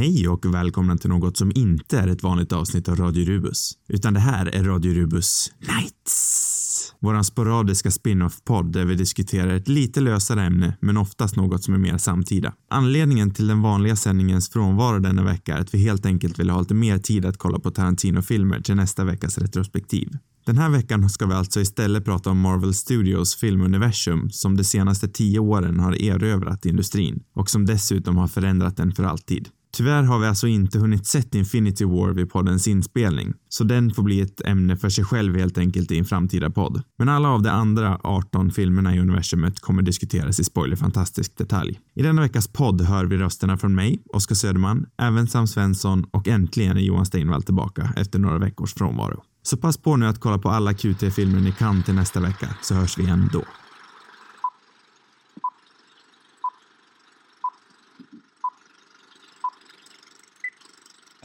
Hej och välkomna till något som inte är ett vanligt avsnitt av Radio Rubus, utan det här är Radio Rubus Nights. Våran sporadiska spin-off-podd där vi diskuterar ett lite lösare ämne, men oftast något som är mer samtida. Anledningen till den vanliga sändningens frånvaro denna vecka är att vi helt enkelt vill ha lite mer tid att kolla på Tarantino-filmer till nästa veckas retrospektiv. Den här veckan ska vi alltså istället prata om Marvel Studios filmuniversum som de senaste tio åren har erövrat industrin och som dessutom har förändrat den för alltid. Tyvärr har vi alltså inte hunnit sett Infinity War vid poddens inspelning, så den får bli ett ämne för sig själv helt enkelt i en framtida podd. Men alla av de andra 18 filmerna i universumet kommer diskuteras i spoilerfantastisk detalj. I denna veckas podd hör vi rösterna från mig, Oskar Söderman, även Sam Svensson och äntligen är Johan Steinvall tillbaka efter några veckors frånvaro. Så pass på nu att kolla på alla QT-filmer ni kan till nästa vecka, så hörs vi igen då.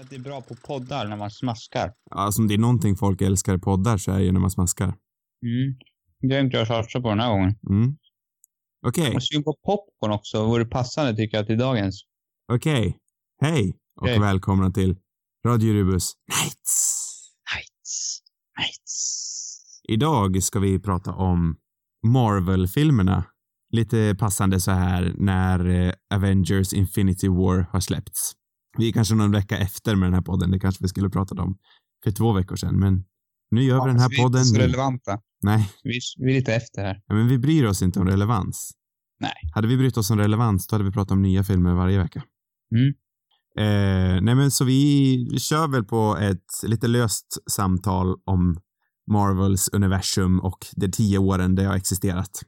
Att det är bra på poddar när man smaskar. Alltså om det är någonting folk älskar i poddar så är det ju när man smaskar. Mm. Det har inte jag satsat på den här gången. Mm. Okej, Och syn på popcorn också vore passande tycker jag till dagens. okej. Hej och Okej. välkomna till Radio Rubus Nights. Nights. Nights. Idag ska vi prata om Marvel-filmerna. Lite passande så här när eh, Avengers Infinity War har släppts. Vi är kanske någon vecka efter med den här podden, det kanske vi skulle pratat om för två veckor sedan, men nu gör vi den här vi är podden inte så relevanta. Nej, Vi, vi är lite efter här. ja, men vi bryr oss inte om relevans. Nej. Hade vi brytt oss om relevans, då hade vi pratat om nya filmer varje vecka. Mm. Eh, nej men så vi kör väl på ett lite löst samtal om Marvels universum och de tio åren det har existerat.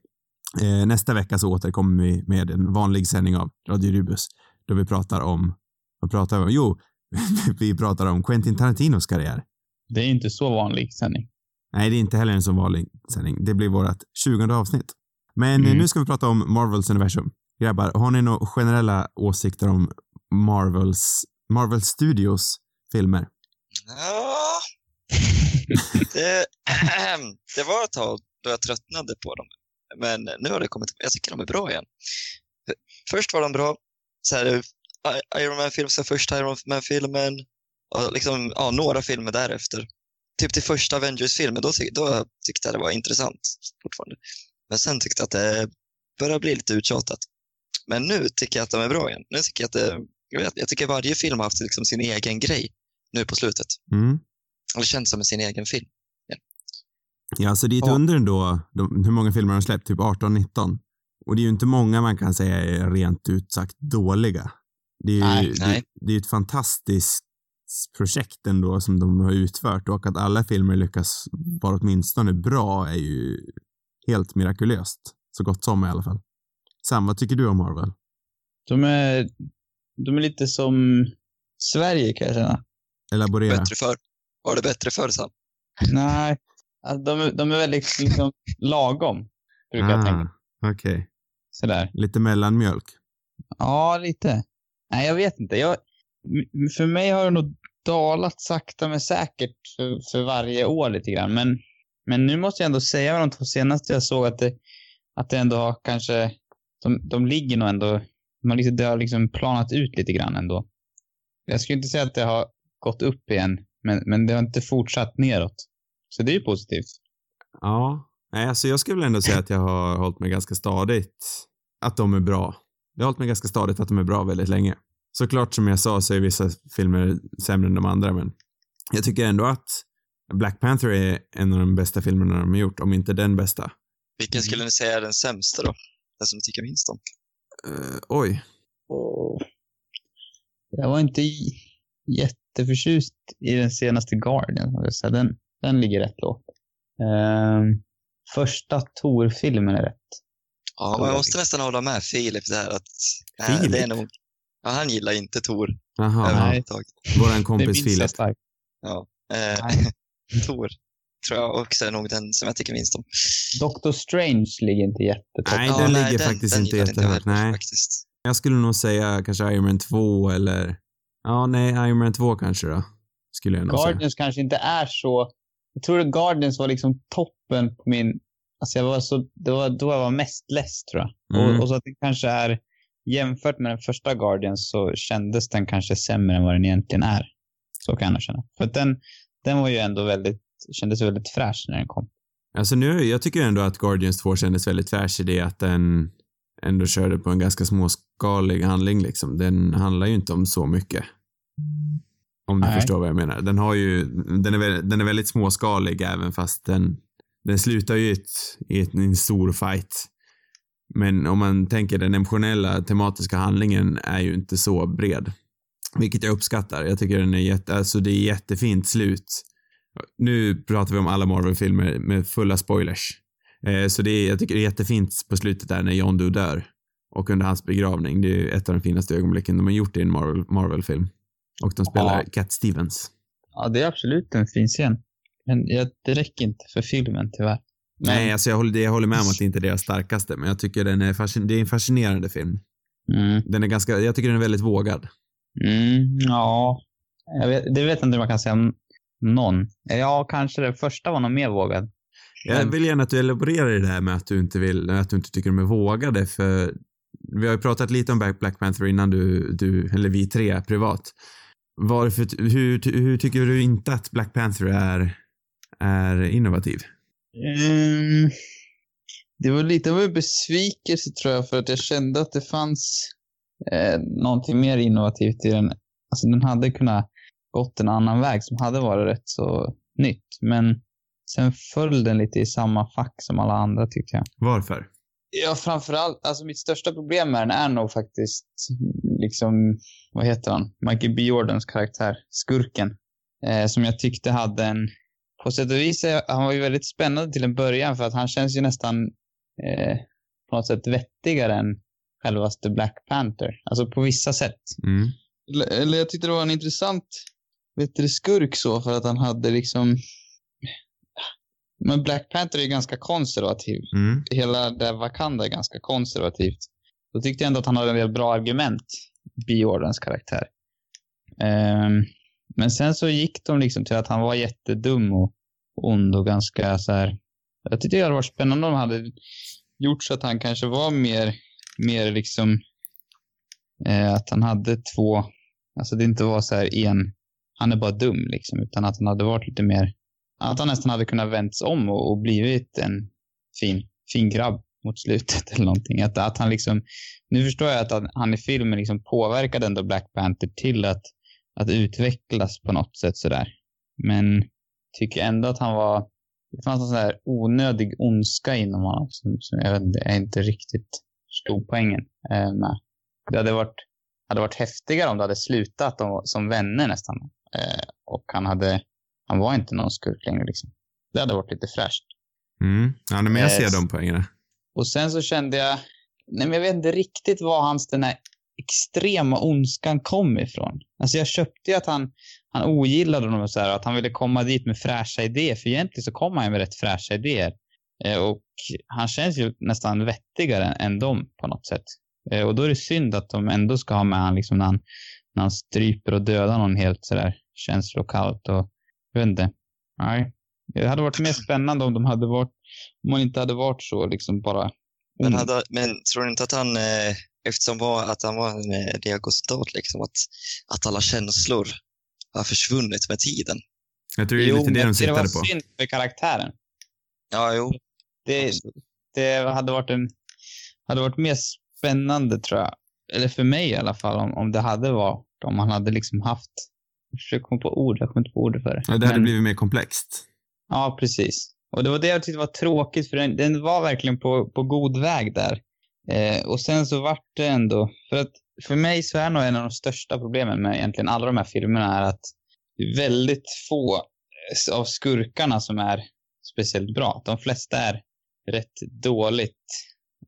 Eh, nästa vecka så återkommer vi med en vanlig sändning av Radio Rubus då vi pratar om, vad pratar vi om? Jo, vi pratar om Quentin Tarantinos karriär. Det är inte så vanlig sändning. Nej, det är inte heller en så vanlig sändning. Det blir vårt 20 avsnitt. Men Mm. nu ska vi prata om Marvels universum. Grabbar, har ni några generella åsikter om Marvels, Marvel Studios filmer? Ja, det, det var ett tag då jag tröttnade på dem. Men nu har det kommit, jag tycker de är bra igen. Först var de bra, så här, Iron Man-film, så första Iron Man-filmen och liksom, ja, några filmer därefter. Typ till första Avengers-filmen, då, då tyckte jag det var intressant fortfarande. Men sen tyckte jag att det börjar bli lite uttjatat. Men nu tycker jag att de är bra igen. Nu tycker jag att det, jag, jag tycker varje film har haft liksom sin egen grej nu på slutet. Mm. Det känns som sin egen film. Ja, så det är ett Ja. under ändå, de, hur många filmer har de släppt? Typ 18-19. Och det är ju inte många man kan säga är rent ut sagt dåliga. Det är ju Nej, det, nej. det är ett fantastiskt projekt ändå som de har utfört och att alla filmer lyckas vara åtminstone bra är ju helt mirakulöst. Så gott som i alla fall. Sam, vad tycker du om Marvel? De är, de är lite som Sverige kan jag känna. Elaborera. Bättre för. Var det bättre förr, Sam? Nej, alltså, de, är- de är väldigt liksom lagom. Brukar jag tänka. Ah, Okej. Sådär. Lite mellanmjölk. Ja, lite. Nej, jag vet inte. Jag, för mig har det nog dalat sakta men säkert för, för varje år lite grann. Men, men nu måste jag ändå säga med de två senaste jag såg att det, att det ändå har kanske, de, de ligger nog ändå, man liksom, det har liksom planat ut lite grann ändå. Jag skulle inte säga att det har gått upp igen, men, men det har inte fortsatt neråt. Så det är ju positivt. Ja. Nej, alltså jag skulle väl ändå säga att jag har hållit mig ganska stadigt. Att de är bra. Jag har hållit mig ganska stadigt att de är bra väldigt länge. Såklart som jag sa så är vissa filmer sämre än de andra, men jag tycker ändå att Black Panther är en av de bästa filmerna de har gjort, om inte den bästa. Vilken skulle ni säga är den sämsta då? Den som ni tycker minst om? Uh, oj. Jag var inte jätteförtjust i den senaste Guardian. så. Den, den ligger rätt lågt. Ehm, första Tor-filmen är rätt. Ja, men jag måste nästan hålla med Filip där att nej, Filip? det är nog, ja, han gillar inte Tor Jaha. Nej. det kompis Filip. Ja. Eh, Nej. Tor tror jag också är nog den som jag tycker minst om. Doctor Strange ligger inte jättetopp. Nej, Ja, den ligger faktiskt den inte jag jättehögt. heller, Nej. Faktiskt. Jag skulle nog säga kanske Iron Man 2 eller... Ja, nej, Iron Man 2 kanske då. Skulle jag nog säga. Guardians kanske inte är så... Jag tror att Guardians var liksom toppen på min... Alltså jag var så... Det var då jag var mest less tror jag. Mm. Och, och så att det kanske är jämfört med den första Guardians så kändes den kanske sämre än vad den egentligen är. Så kan jag känna. För den, den var ju ändå väldigt, kändes väldigt fräsch när den kom. Alltså nu, jag tycker ändå att Guardians 2 kändes väldigt fräsch i det att den ändå körde på en ganska småskalig handling liksom. Den handlar ju inte om så mycket. Om du Nej. förstår vad jag menar. Den har ju, den är, den är väldigt småskalig även fast den, den slutar ju i, ett, i, ett, i en stor fight. Men om man tänker den emotionella tematiska handlingen är ju inte så bred. Vilket jag uppskattar. Jag tycker den är jätte, alltså det är jättefint slut. Nu pratar vi om alla Marvel-filmer med fulla spoilers. Eh, så det är, jag tycker det är jättefint på slutet där när John Doe dör. Och under hans begravning. Det är ett av de finaste ögonblicken de har gjort i en Marvel- Marvel-film. och de spelar Ja. Cat Stevens. Ja, det är absolut en fin scen. Men jag, det räcker inte för filmen tyvärr. Men, Nej, alltså jag håller, jag håller med om att det inte är deras starkaste, men jag tycker den är, fascin- det är en fascinerande film. Mm, Den är ganska, jag tycker den är väldigt vågad. mm, ja. Jag vet, det vet jag inte om man kan säga någon. Ja, kanske den första var nog mer vågad. Jag vill gärna att du elaborerar i det här med att du inte vill, att du inte tycker de är vågade, för vi har ju pratat lite om Black Black Panther innan du, du eller vi tre privat. Varför, hur, hur tycker du inte att Black Panther är, är innovativ? Mm, det var lite av en besvikelse tror jag för att jag kände att det fanns eh, någonting mer innovativt i den. Alltså den hade kunnat gått en annan väg som hade varit rätt så nytt. Men sen föll den lite i samma fack som alla andra tyckte jag. Varför? Ja, framförallt, alltså mitt största problem med den är nog faktiskt liksom, vad heter han? Michael B. Jordans karaktär, skurken. Eh, som jag tyckte hade en, på sätt och vis, är- han var ju väldigt spännande till en början för att han känns ju nästan eh, på något sätt vettigare än självaste Black Panther. Alltså på vissa sätt. Mm. Eller, jag tyckte det var en intressant vet du, skurk så för att han hade liksom men Black Panther är ju ganska konservativ Mm. hela det Wakanda är ganska konservativt. Då tyckte jag ändå att han hade en del bra argument, Bjordens karaktär. Ehm, men sen så gick de liksom till att han var jättedum och ond och ganska så här. Jag tyckte det hade varit spännande om de hade gjort så att han kanske var mer, mer liksom, eh, att han hade två, alltså det inte var så här en, han är bara dum liksom, utan att han hade varit lite mer, att han nästan hade kunnat vänts om och, och blivit en fin, fin grabb mot slutet eller någonting. Att, att han liksom, nu förstår jag att han, han i filmen liksom påverkade ändå Black Panther till att, att utvecklas på något sätt sådär. Men tycker ändå att han var, det fanns någon sån här onödig ondska inom honom som, som jag inte, jag inte riktigt förstod poängen eh, med. Det hade varit, hade varit häftigare om det hade slutat de, som vänner nästan. Eh, och han hade, han var inte någon skurk längre liksom. Det hade varit lite fräscht. Mm. Ja, men jag ser Yes. de poängerna. Och sen så kände jag, nej men jag vet inte riktigt var hans den här extrema ondskan kom ifrån. Alltså jag köpte ju att han, han ogillade honom och så här, att han ville komma dit med fräscha idéer, för egentligen så kom han ju med rätt fräscha idéer. Eh, och han känns ju nästan vettigare än dem på något sätt. Eh, och då är det synd att de ändå ska ha med han liksom när han, när han stryper och dödar någon helt sådär känslokallt och, jag vet inte. Nej. Det hade varit mer spännande om de hade varit, om man inte hade varit så liksom bara men, Mm. hade, men tror du inte att han, eh, eftersom var, att han var en eh, regosoldat, liksom, att, att alla känslor har försvunnit med tiden? Jag tror det är lite det de det var siktade på. synd för karaktären. Ja, jo. Det, det hade varit en, hade varit mer spännande tror jag. Eller för mig i alla fall, om, om det hade varit, om man hade liksom haft, jag försöker komma på ord, jag kommer inte på ord för det. Ja, det hade Men- blivit mer komplext. Ja, precis. Och det var det jag tyckte var tråkigt, för den, den var verkligen på, på god väg där. Eh, och sen så vart det ändå, för att för mig så är nog en av de största problemen med egentligen alla de här filmerna är att väldigt få eh, av skurkarna som är speciellt bra. De flesta är rätt dåligt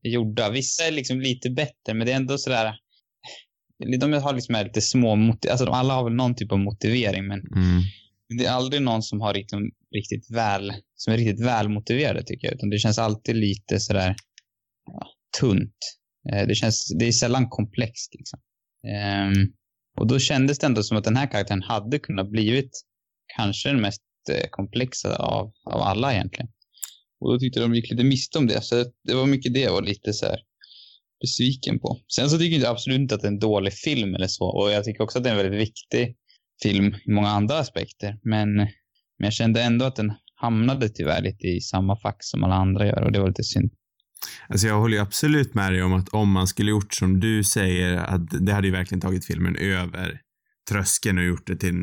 gjorda. Vissa är liksom lite bättre, men det är ändå sådär, de har liksom lite små, alltså alla har väl någon typ av motivering, men Mm. det är aldrig någon som har liksom riktigt väl, som är riktigt välmotiverade tycker jag. Utan det känns alltid lite sådär ja, tunt. Eh, det, känns, det är sällan komplext liksom. Um, och då kändes det ändå som att den här karaktären hade kunnat blivit kanske den mest eh, komplexa av, av alla egentligen. Och då tyckte de gick lite miste om det. Så det var mycket det jag var lite så här besviken på. Sen så tycker jag absolut inte att det är en dålig film eller så. Och jag tycker också att det är en väldigt viktig film i många andra aspekter. Men, men jag kände ändå att den hamnade tyvärr lite i samma fack som alla andra gör och det var lite synd. Alltså jag håller ju absolut med dig om att om man skulle gjort som du säger, att det hade ju verkligen tagit filmen över tröskeln och gjort det till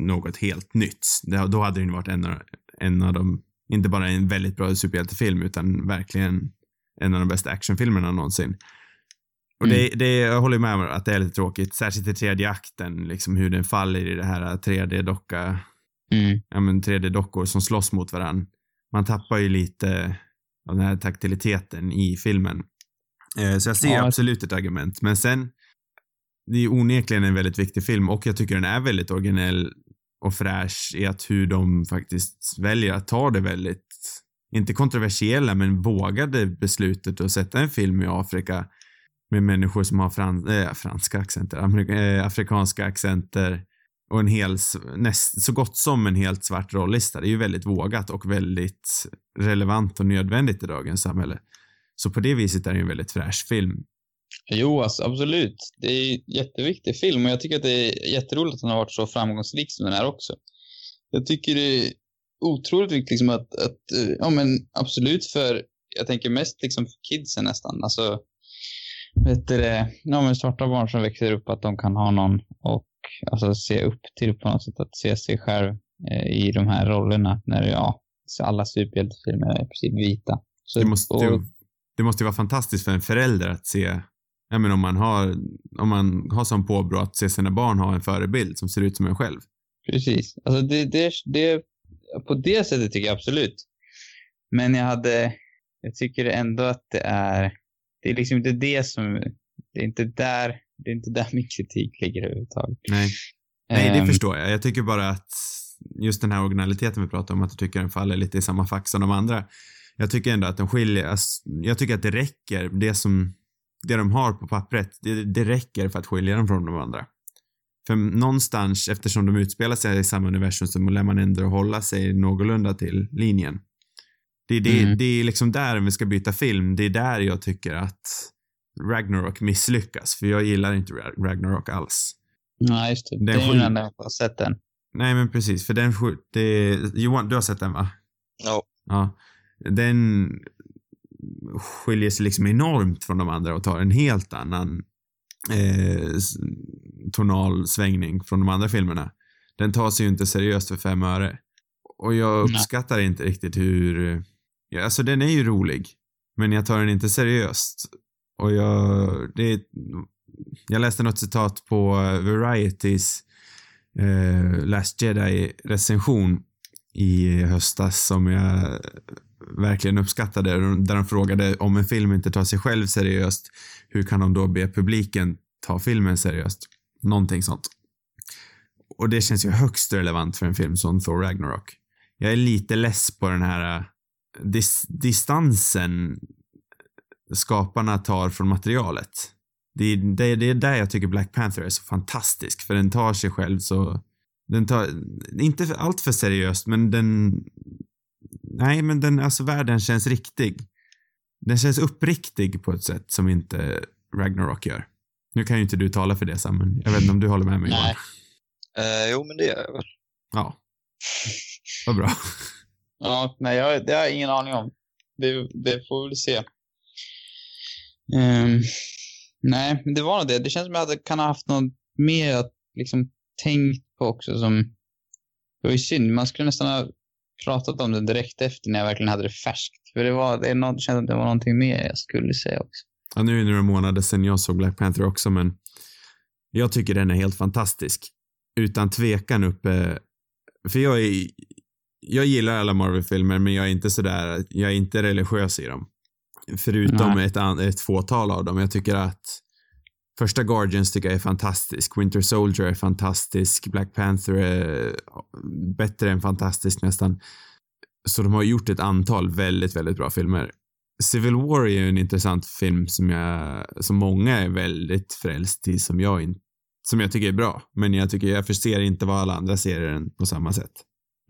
något helt nytt. Då hade den varit en av, en av de, inte bara en väldigt bra superhjältefilm, utan verkligen en av de bästa actionfilmerna någonsin. Och mm. det, det, jag håller med om att det är lite tråkigt, särskilt i tredje akten, liksom hur den faller i det här 3D-docka, mm. ja men 3D-dockor som slåss mot varandra. Man tappar ju lite av den här taktiliteten i filmen. Eh, så jag ser ja. absolut ett argument, men sen, det är onekligen en väldigt viktig film och jag tycker den är väldigt originell och fräsch i att hur de faktiskt väljer att ta det väldigt, inte kontroversiella, men vågade beslutet att sätta en film i Afrika med människor som har frans, äh, franska accenter, äh, afrikanska accenter och en hel, näst, så gott som en helt svart rollista. Det är ju väldigt vågat och väldigt relevant och nödvändigt i dagens samhälle. Så på det viset är det en väldigt fräsch film. Jo, alltså, absolut. Det är en jätteviktig film och jag tycker att det är jätteroligt att den har varit så framgångsrik som den är också. Jag tycker det är otroligt viktigt liksom att, att, eh, ja men absolut för, jag tänker mest liksom för kidsen nästan. Alltså, vet du det, ja men svarta barn som växer upp att de kan ha någon och alltså se upp till på något sätt, att se sig själv eh, i de här rollerna när, ja, alla superhjältefilmer är i princip vita. Så, det, måste, och, det måste ju vara fantastiskt för en förälder att se Ja, men om man har, om man har som påbrå att se sina barn ha en förebild som ser ut som en själv. Precis. Alltså det, det, det, på det sättet tycker jag absolut. Men jag hade, jag tycker ändå att det är, det är liksom inte det som, det är inte där, det är inte där min kritik ligger överhuvudtaget. Nej. Nej, det um, förstår jag. Jag tycker bara att just den här originaliteten vi pratar om, att du tycker den faller lite i samma fack som de andra. Jag tycker ändå att den skiljer, alltså, jag tycker att det räcker, det som det de har på pappret, det, det räcker för att skilja dem från de andra. För någonstans, eftersom de utspelar sig i samma universum, så lär man ändå hålla sig någorlunda till linjen. Det, det, mm. det är liksom där, om vi ska byta film, det är där jag tycker att Ragnarok misslyckas. För jag gillar inte Ragnarok alls. Nej, just det. Den det är ju den jag har sett den. Nej, men precis. För den, det, Johan, du har sett den va? Ja. Ja. Den skiljer sig liksom enormt från de andra och tar en helt annan eh, tonal svängning från de andra filmerna. Den tar sig ju inte seriöst för fem öre. Och jag uppskattar Nej. inte riktigt hur, ja, alltså den är ju rolig, men jag tar den inte seriöst. Och jag, det, jag läste något citat på eh, Varieties eh, Last Jedi recension i höstas som jag verkligen uppskattade, där de frågade om en film inte tar sig själv seriöst, hur kan de då be publiken ta filmen seriöst? Någonting sånt. Och det känns ju högst relevant för en film som Thor Ragnarok. Jag är lite less på den här eh, dis distansen skaparna tar från materialet. Det är, det, det är där jag tycker Black Panther är så fantastisk, för den tar sig själv så den tar, inte allt för seriöst, men den nej, men den, alltså världen känns riktig. Den känns uppriktig på ett sätt som inte Ragnarok gör. Nu kan ju inte du tala för det Sam, men jag vet inte om du håller med mig Nej. Uh, jo, men det gör jag väl. Ja. Vad bra. ja, nej, jag, det har jag ingen aning om. Det, det får vi väl se. Um, nej, men det var nog det. Det känns som att jag kan ha haft något mer att liksom tänkt på också som... Det var ju synd. Man skulle nästan ha pratat om det direkt efter när jag verkligen hade det färskt. För det, var, det, något, det kändes att det var någonting mer jag skulle säga också. Ja, nu är det några månader sedan jag såg Black Panther också, men jag tycker den är helt fantastisk. Utan tvekan uppe, för jag är, jag gillar alla Marvel-filmer, men jag är inte sådär, jag är inte religiös i dem. Förutom ett, ett fåtal av dem. Jag tycker att Första Guardians tycker jag är fantastisk. Winter Soldier är fantastisk. Black Panther är bättre än fantastisk nästan. Så de har gjort ett antal väldigt, väldigt bra filmer. Civil War är ju en intressant film som jag, som många är väldigt frälst i, som jag inte, som jag tycker är bra. Men jag tycker, jag förser inte vad alla andra ser den på samma sätt.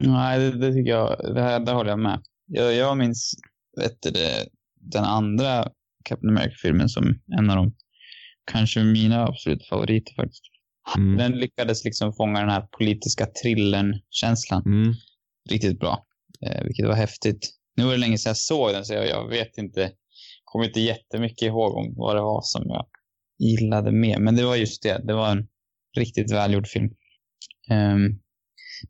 Nej, det, det tycker jag, det, här, det håller jag med. Jag, jag minns, vet du, den andra Captain America-filmen som en av de kanske mina absolut favoriter faktiskt. Mm. Den lyckades liksom fånga den här politiska thrillern-känslan Mm. riktigt bra, eh, vilket var häftigt. Nu var det länge sedan jag såg den, så jag, jag vet inte, kommer inte jättemycket ihåg om vad det var som jag gillade mer. Men det var just det, det var en riktigt välgjord film. Ehm,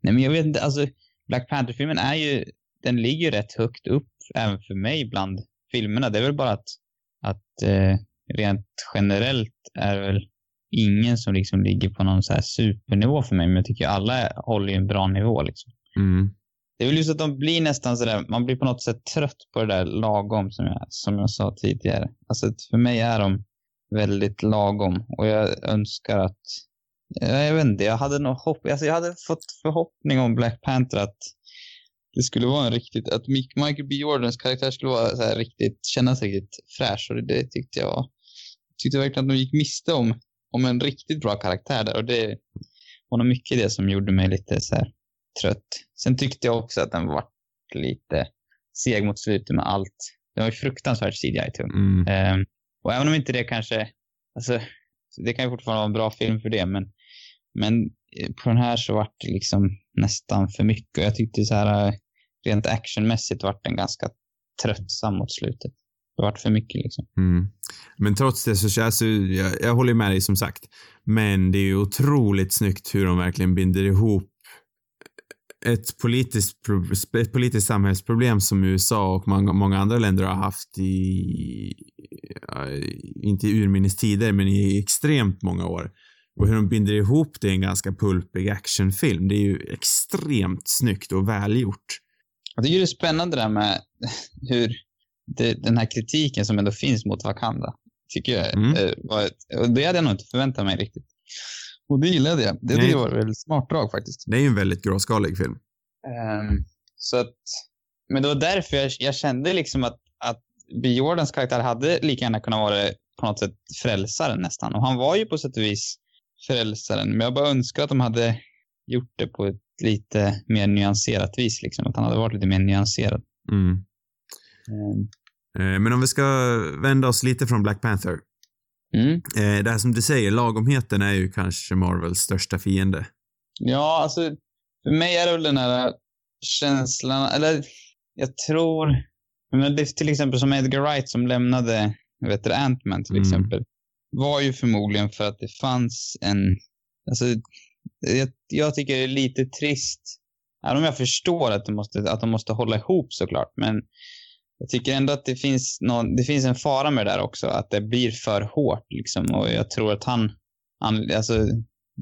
nej, men jag vet inte, alltså Black Panther-filmen är ju, den ligger rätt högt upp även för mig bland filmerna. Det är väl bara att, att eh, rent generellt är det väl ingen som liksom ligger på någon så här supernivå för mig, men jag tycker alla håller ju en bra nivå liksom. Mm. Det är väl just att de blir nästan sådär, man blir på något sätt trött på det där lagom som jag, som jag sa tidigare. Alltså för mig är de väldigt lagom och jag önskar att, jag, jag vet inte, jag hade nog hopp, alltså jag hade fått förhoppning om Black Panther att det skulle vara en riktigt, att Michael B Jordans karaktär skulle vara så här riktigt, kännas riktigt fräsch och det, tyckte jag var, tyckte verkligen att de gick miste om, om en riktigt bra karaktär där och det var nog mycket det som gjorde mig lite så här trött. Sen tyckte jag också att den var lite seg mot slutet med allt. Det var ju fruktansvärt CGI-tung. Mm. Ehm, och även om inte det kanske, alltså, det kan ju fortfarande vara en bra film för det, men, men Eh, på den här så vart det liksom nästan för mycket. Jag tyckte så här, eh, rent actionmässigt vart den ganska tröttsam mot slutet. Det vart för mycket liksom. Mm. Men trots det så alltså, jag, jag håller med dig som sagt. Men det är ju otroligt snyggt hur de verkligen binder ihop ett politiskt, ett politiskt samhällsproblem som USA och många, många andra länder har haft i, inte i urminnes tider, men i extremt många år. Och hur de binder ihop det i en ganska pulpig actionfilm. Det är ju extremt snyggt och välgjort. Jag tycker det är spännande det där med hur det, den här kritiken som ändå finns mot Wakanda, tycker jag Mm. eh, ett- och det hade jag nog inte förväntat mig riktigt. Och det gillade jag. Det jag var ett väldigt smart drag faktiskt. Det är ju en väldigt gråskalig film. Ehm, så att, men det var därför jag, jag kände liksom att, att B. Jordans karaktär hade lika gärna kunnat vara på något sätt frälsaren nästan. Och han var ju på sätt och vis frälsaren. Men jag bara önskar att de hade gjort det på ett lite mer nyanserat vis. Liksom. Att han hade varit lite mer nyanserad. Mm. Eh, Men om vi ska vända oss lite från Black Panther. Mm. Eh, det här som du säger, lagomheten är ju kanske Marvels största fiende. Ja, alltså för mig är det väl den här känslan, eller jag tror, men det är till exempel som Edgar Wright som lämnade, vet du, Ant-Man till Mm. exempel, var ju förmodligen för att det fanns en, alltså jag, jag tycker det är lite trist, även om jag förstår att de måste, att de måste hålla ihop såklart, men jag tycker ändå att det finns, någon, det finns en fara med det där också, att det blir för hårt liksom. Och jag tror att han, alltså,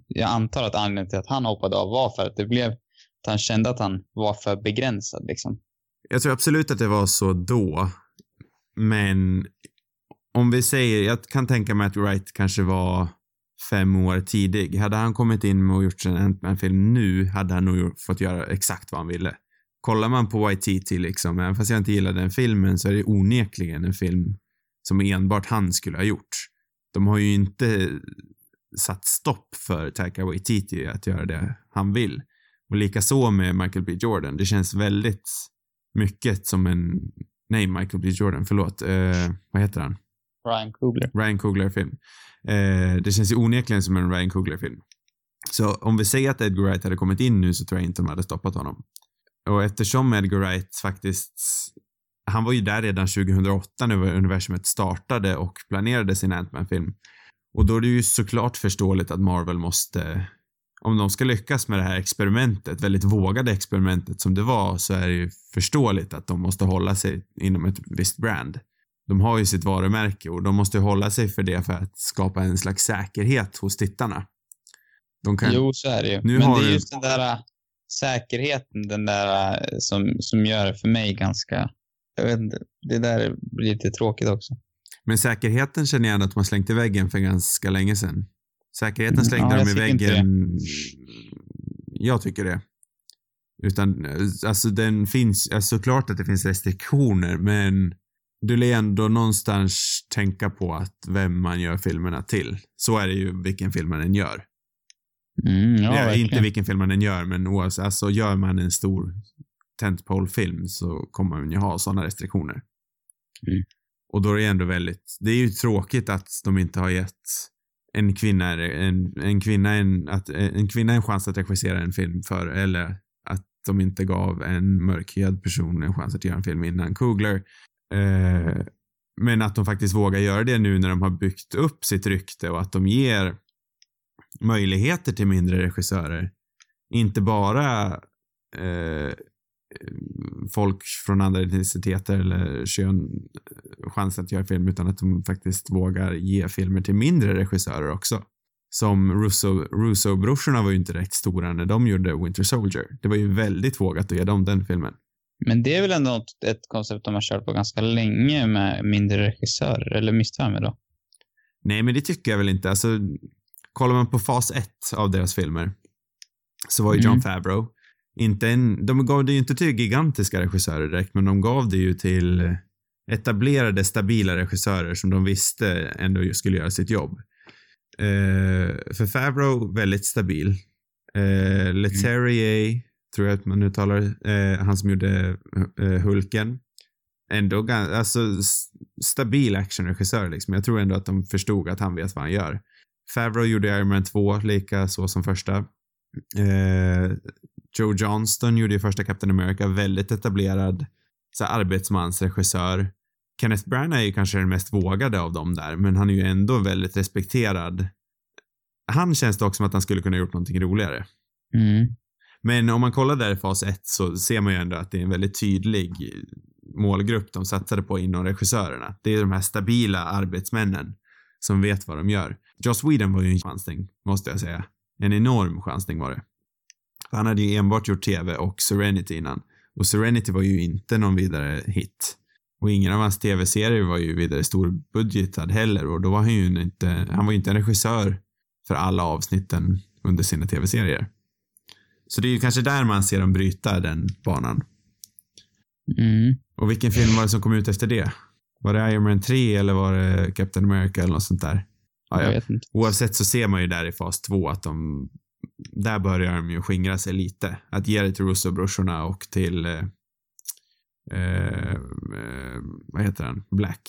jag antar att anledningen till att han hoppade av var för att det blev, att han kände att han var för begränsad liksom. Jag tror absolut att det var så då. Men om vi säger, jag kan tänka mig att Wright kanske var fem år tidig. Hade han kommit in och gjort en Ant-Man-film nu hade han nog fått göra exakt vad han ville. Kollar man på YTT liksom, även fast jag inte gillar den filmen så är det onekligen en film som enbart han skulle ha gjort. De har ju inte satt stopp för Taika Waititi att göra det han vill. Och likaså med Michael B Jordan. Det känns väldigt mycket som en, nej Michael B Jordan, förlåt, eh, vad heter han? Ryan Coogler. Ryan Coogler-film. Eh, det känns ju onekligen som en Ryan Coogler-film. Så om vi säger att Edgar Wright hade kommit in nu så tror jag inte de hade stoppat honom. Och eftersom Edgar Wright faktiskt, han var ju där redan 2008 när universumet startade och planerade sin Ant-Man-film. Och då är det ju såklart förståeligt att Marvel måste, om de ska lyckas med det här experimentet, väldigt vågade experimentet som det var, så är det ju förståeligt att de måste hålla sig inom ett visst brand. De har ju sitt varumärke och de måste hålla sig för det för att skapa en slags säkerhet hos tittarna. De kan... Jo, så är det ju. Nu Men det är du- just den där äh, säkerheten, den där äh, som, som gör det för mig ganska, jag vet inte, det där blir lite tråkigt också. Men säkerheten känner jag ändå att har slängt i väggen för ganska länge sedan. Säkerheten Mm, slängde ja, de i väggen. Jag tycker det. Utan, eh, alltså den finns, alltså såklart att det finns restriktioner, men du lär ändå någonstans tänka på att vem man gör filmerna till. Så är det ju vilken film man än gör. Mm, ja, det är inte vilken film man än gör, men oavsett, alltså gör man en stor tentpole-film så kommer man ju ha sådana restriktioner. Mm. Och då är det ändå väldigt, det är ju tråkigt att de inte har gett en kvinna, en, en kvinna en, att, en kvinna en chans att regissera en film för, eller att de inte gav en mörkhyad person en chans att göra en film innan Kugler. Eh, men att de faktiskt vågar göra det nu när de har byggt upp sitt rykte och att de ger möjligheter till mindre regissörer. Inte bara eh, folk från andra etniciteter eller kön eh, chans att göra film utan att de faktiskt vågar ge filmer till mindre regissörer också. Som Russo, Russo-brorsorna var ju inte direkt stora när de gjorde Winter Soldier. Det var ju väldigt vågat att ge dem den filmen. Men det är väl ändå ett koncept de har kört på ganska länge med mindre regissörer, eller misstar jag mig då? Nej, men det tycker jag väl inte. Alltså, kollar man på fas 1 av deras filmer så var ju John mm. Favreau inte en, de gav det ju inte till gigantiska regissörer direkt, men de gav det ju till etablerade, stabila regissörer som de visste ändå skulle göra sitt jobb. Eh, för Favreau, väldigt stabil. Eh, Leterrier tror jag att man uttalar, eh, han som gjorde eh, Hulken. Ändå alltså stabil actionregissör liksom. Jag tror ändå att de förstod att han vet vad han gör. Favreau gjorde Iron Man 2 lika så som första. Eh, Joe Johnston gjorde ju första Captain America, väldigt etablerad så arbetsmansregissör. Kenneth Branagh är ju kanske den mest vågade av dem där, men han är ju ändå väldigt respekterad. Han känns dock som att han skulle kunna gjort någonting roligare. Mm. Men om man kollar där i fas 1 så ser man ju ändå att det är en väldigt tydlig målgrupp de satsade på inom regissörerna. Det är de här stabila arbetsmännen som vet vad de gör. Joss Whedon var ju en chansning, måste jag säga. En enorm chansning var det. Han hade ju enbart gjort tv och Serenity innan. Och Serenity var ju inte någon vidare hit. Och ingen av hans tv-serier var ju vidare storbudgetad heller och då var han ju inte, han var ju inte en regissör för alla avsnitten under sina tv-serier. Så det är ju kanske där man ser dem bryta den banan. Mm. Och vilken film var det som kom ut efter det? Var det Iron Man 3 eller var det Captain America eller något sånt där? Ja, jag vet inte. Oavsett så ser man ju där i fas 2 att de där börjar de ju skingra sig lite. Att ge det till Russo-brorsorna och till eh, eh, vad heter den? Black.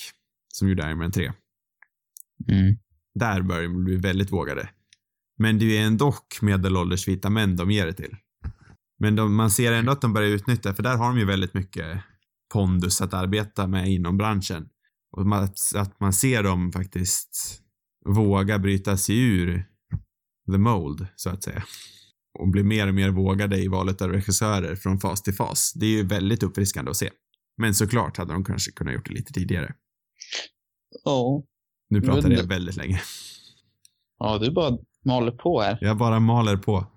Som gjorde Iron Man 3. Mm. Där börjar de bli väldigt vågade. Men det är ändå medelålders vita män de ger det till. Men de, man ser ändå att de börjar utnyttja, för där har de ju väldigt mycket pondus att arbeta med inom branschen. Och att, att man ser dem faktiskt våga bryta sig ur the mold, så att säga. Och blir mer och mer vågade i valet av regissörer från fas till fas. Det är ju väldigt uppfriskande att se. Men såklart hade de kanske kunnat gjort det lite tidigare. Ja. Nu pratar jag väldigt länge. Ja, du bara maler på här. Jag bara maler på.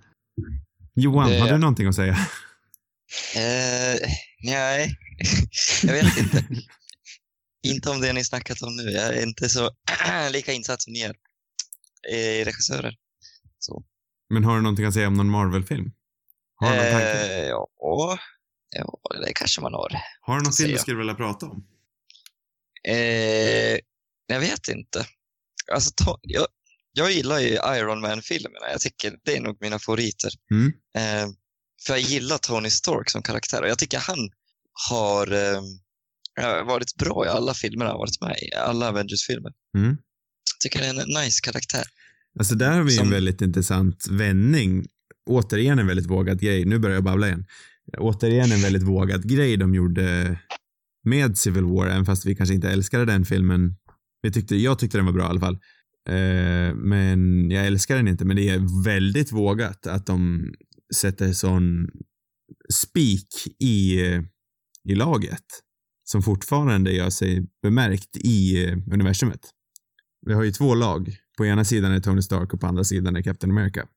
Johan, det... har du någonting att säga? Uh, nej, jag vet inte. inte om det ni snackat om nu. Jag är inte så lika insatt som ni är i regissörer. Så. Men har du någonting att säga om någon Marvel-film? Har du någon tanke? Eh, ja, ja, det kanske man har. Har du någon film du skulle vilja prata om? Eh, jag vet inte. Alltså, ta, jag, jag gillar ju Iron Man-filmerna. Jag tycker det är nog mina favoriter. Mm. Eh, för jag gillar Tony Stark som karaktär och jag tycker han har eh, varit bra i alla filmer han varit med i. Alla Avengers-filmer. Mm. Jag tycker det är en nice karaktär. Alltså där har vi Som... en väldigt intressant vändning. Återigen en väldigt vågad grej. Nu börjar jag babbla igen. Återigen en väldigt vågad grej de gjorde med Civil War, även fast vi kanske inte älskade den filmen. Vi tyckte, jag tyckte den var bra i alla fall. Eh, men jag älskar den inte, men det är väldigt vågat att de sätter sån spik i, i laget som fortfarande gör sig bemärkt i universumet. Vi har ju två lag på ena sidan är Tony Stark och på andra sidan är Captain America.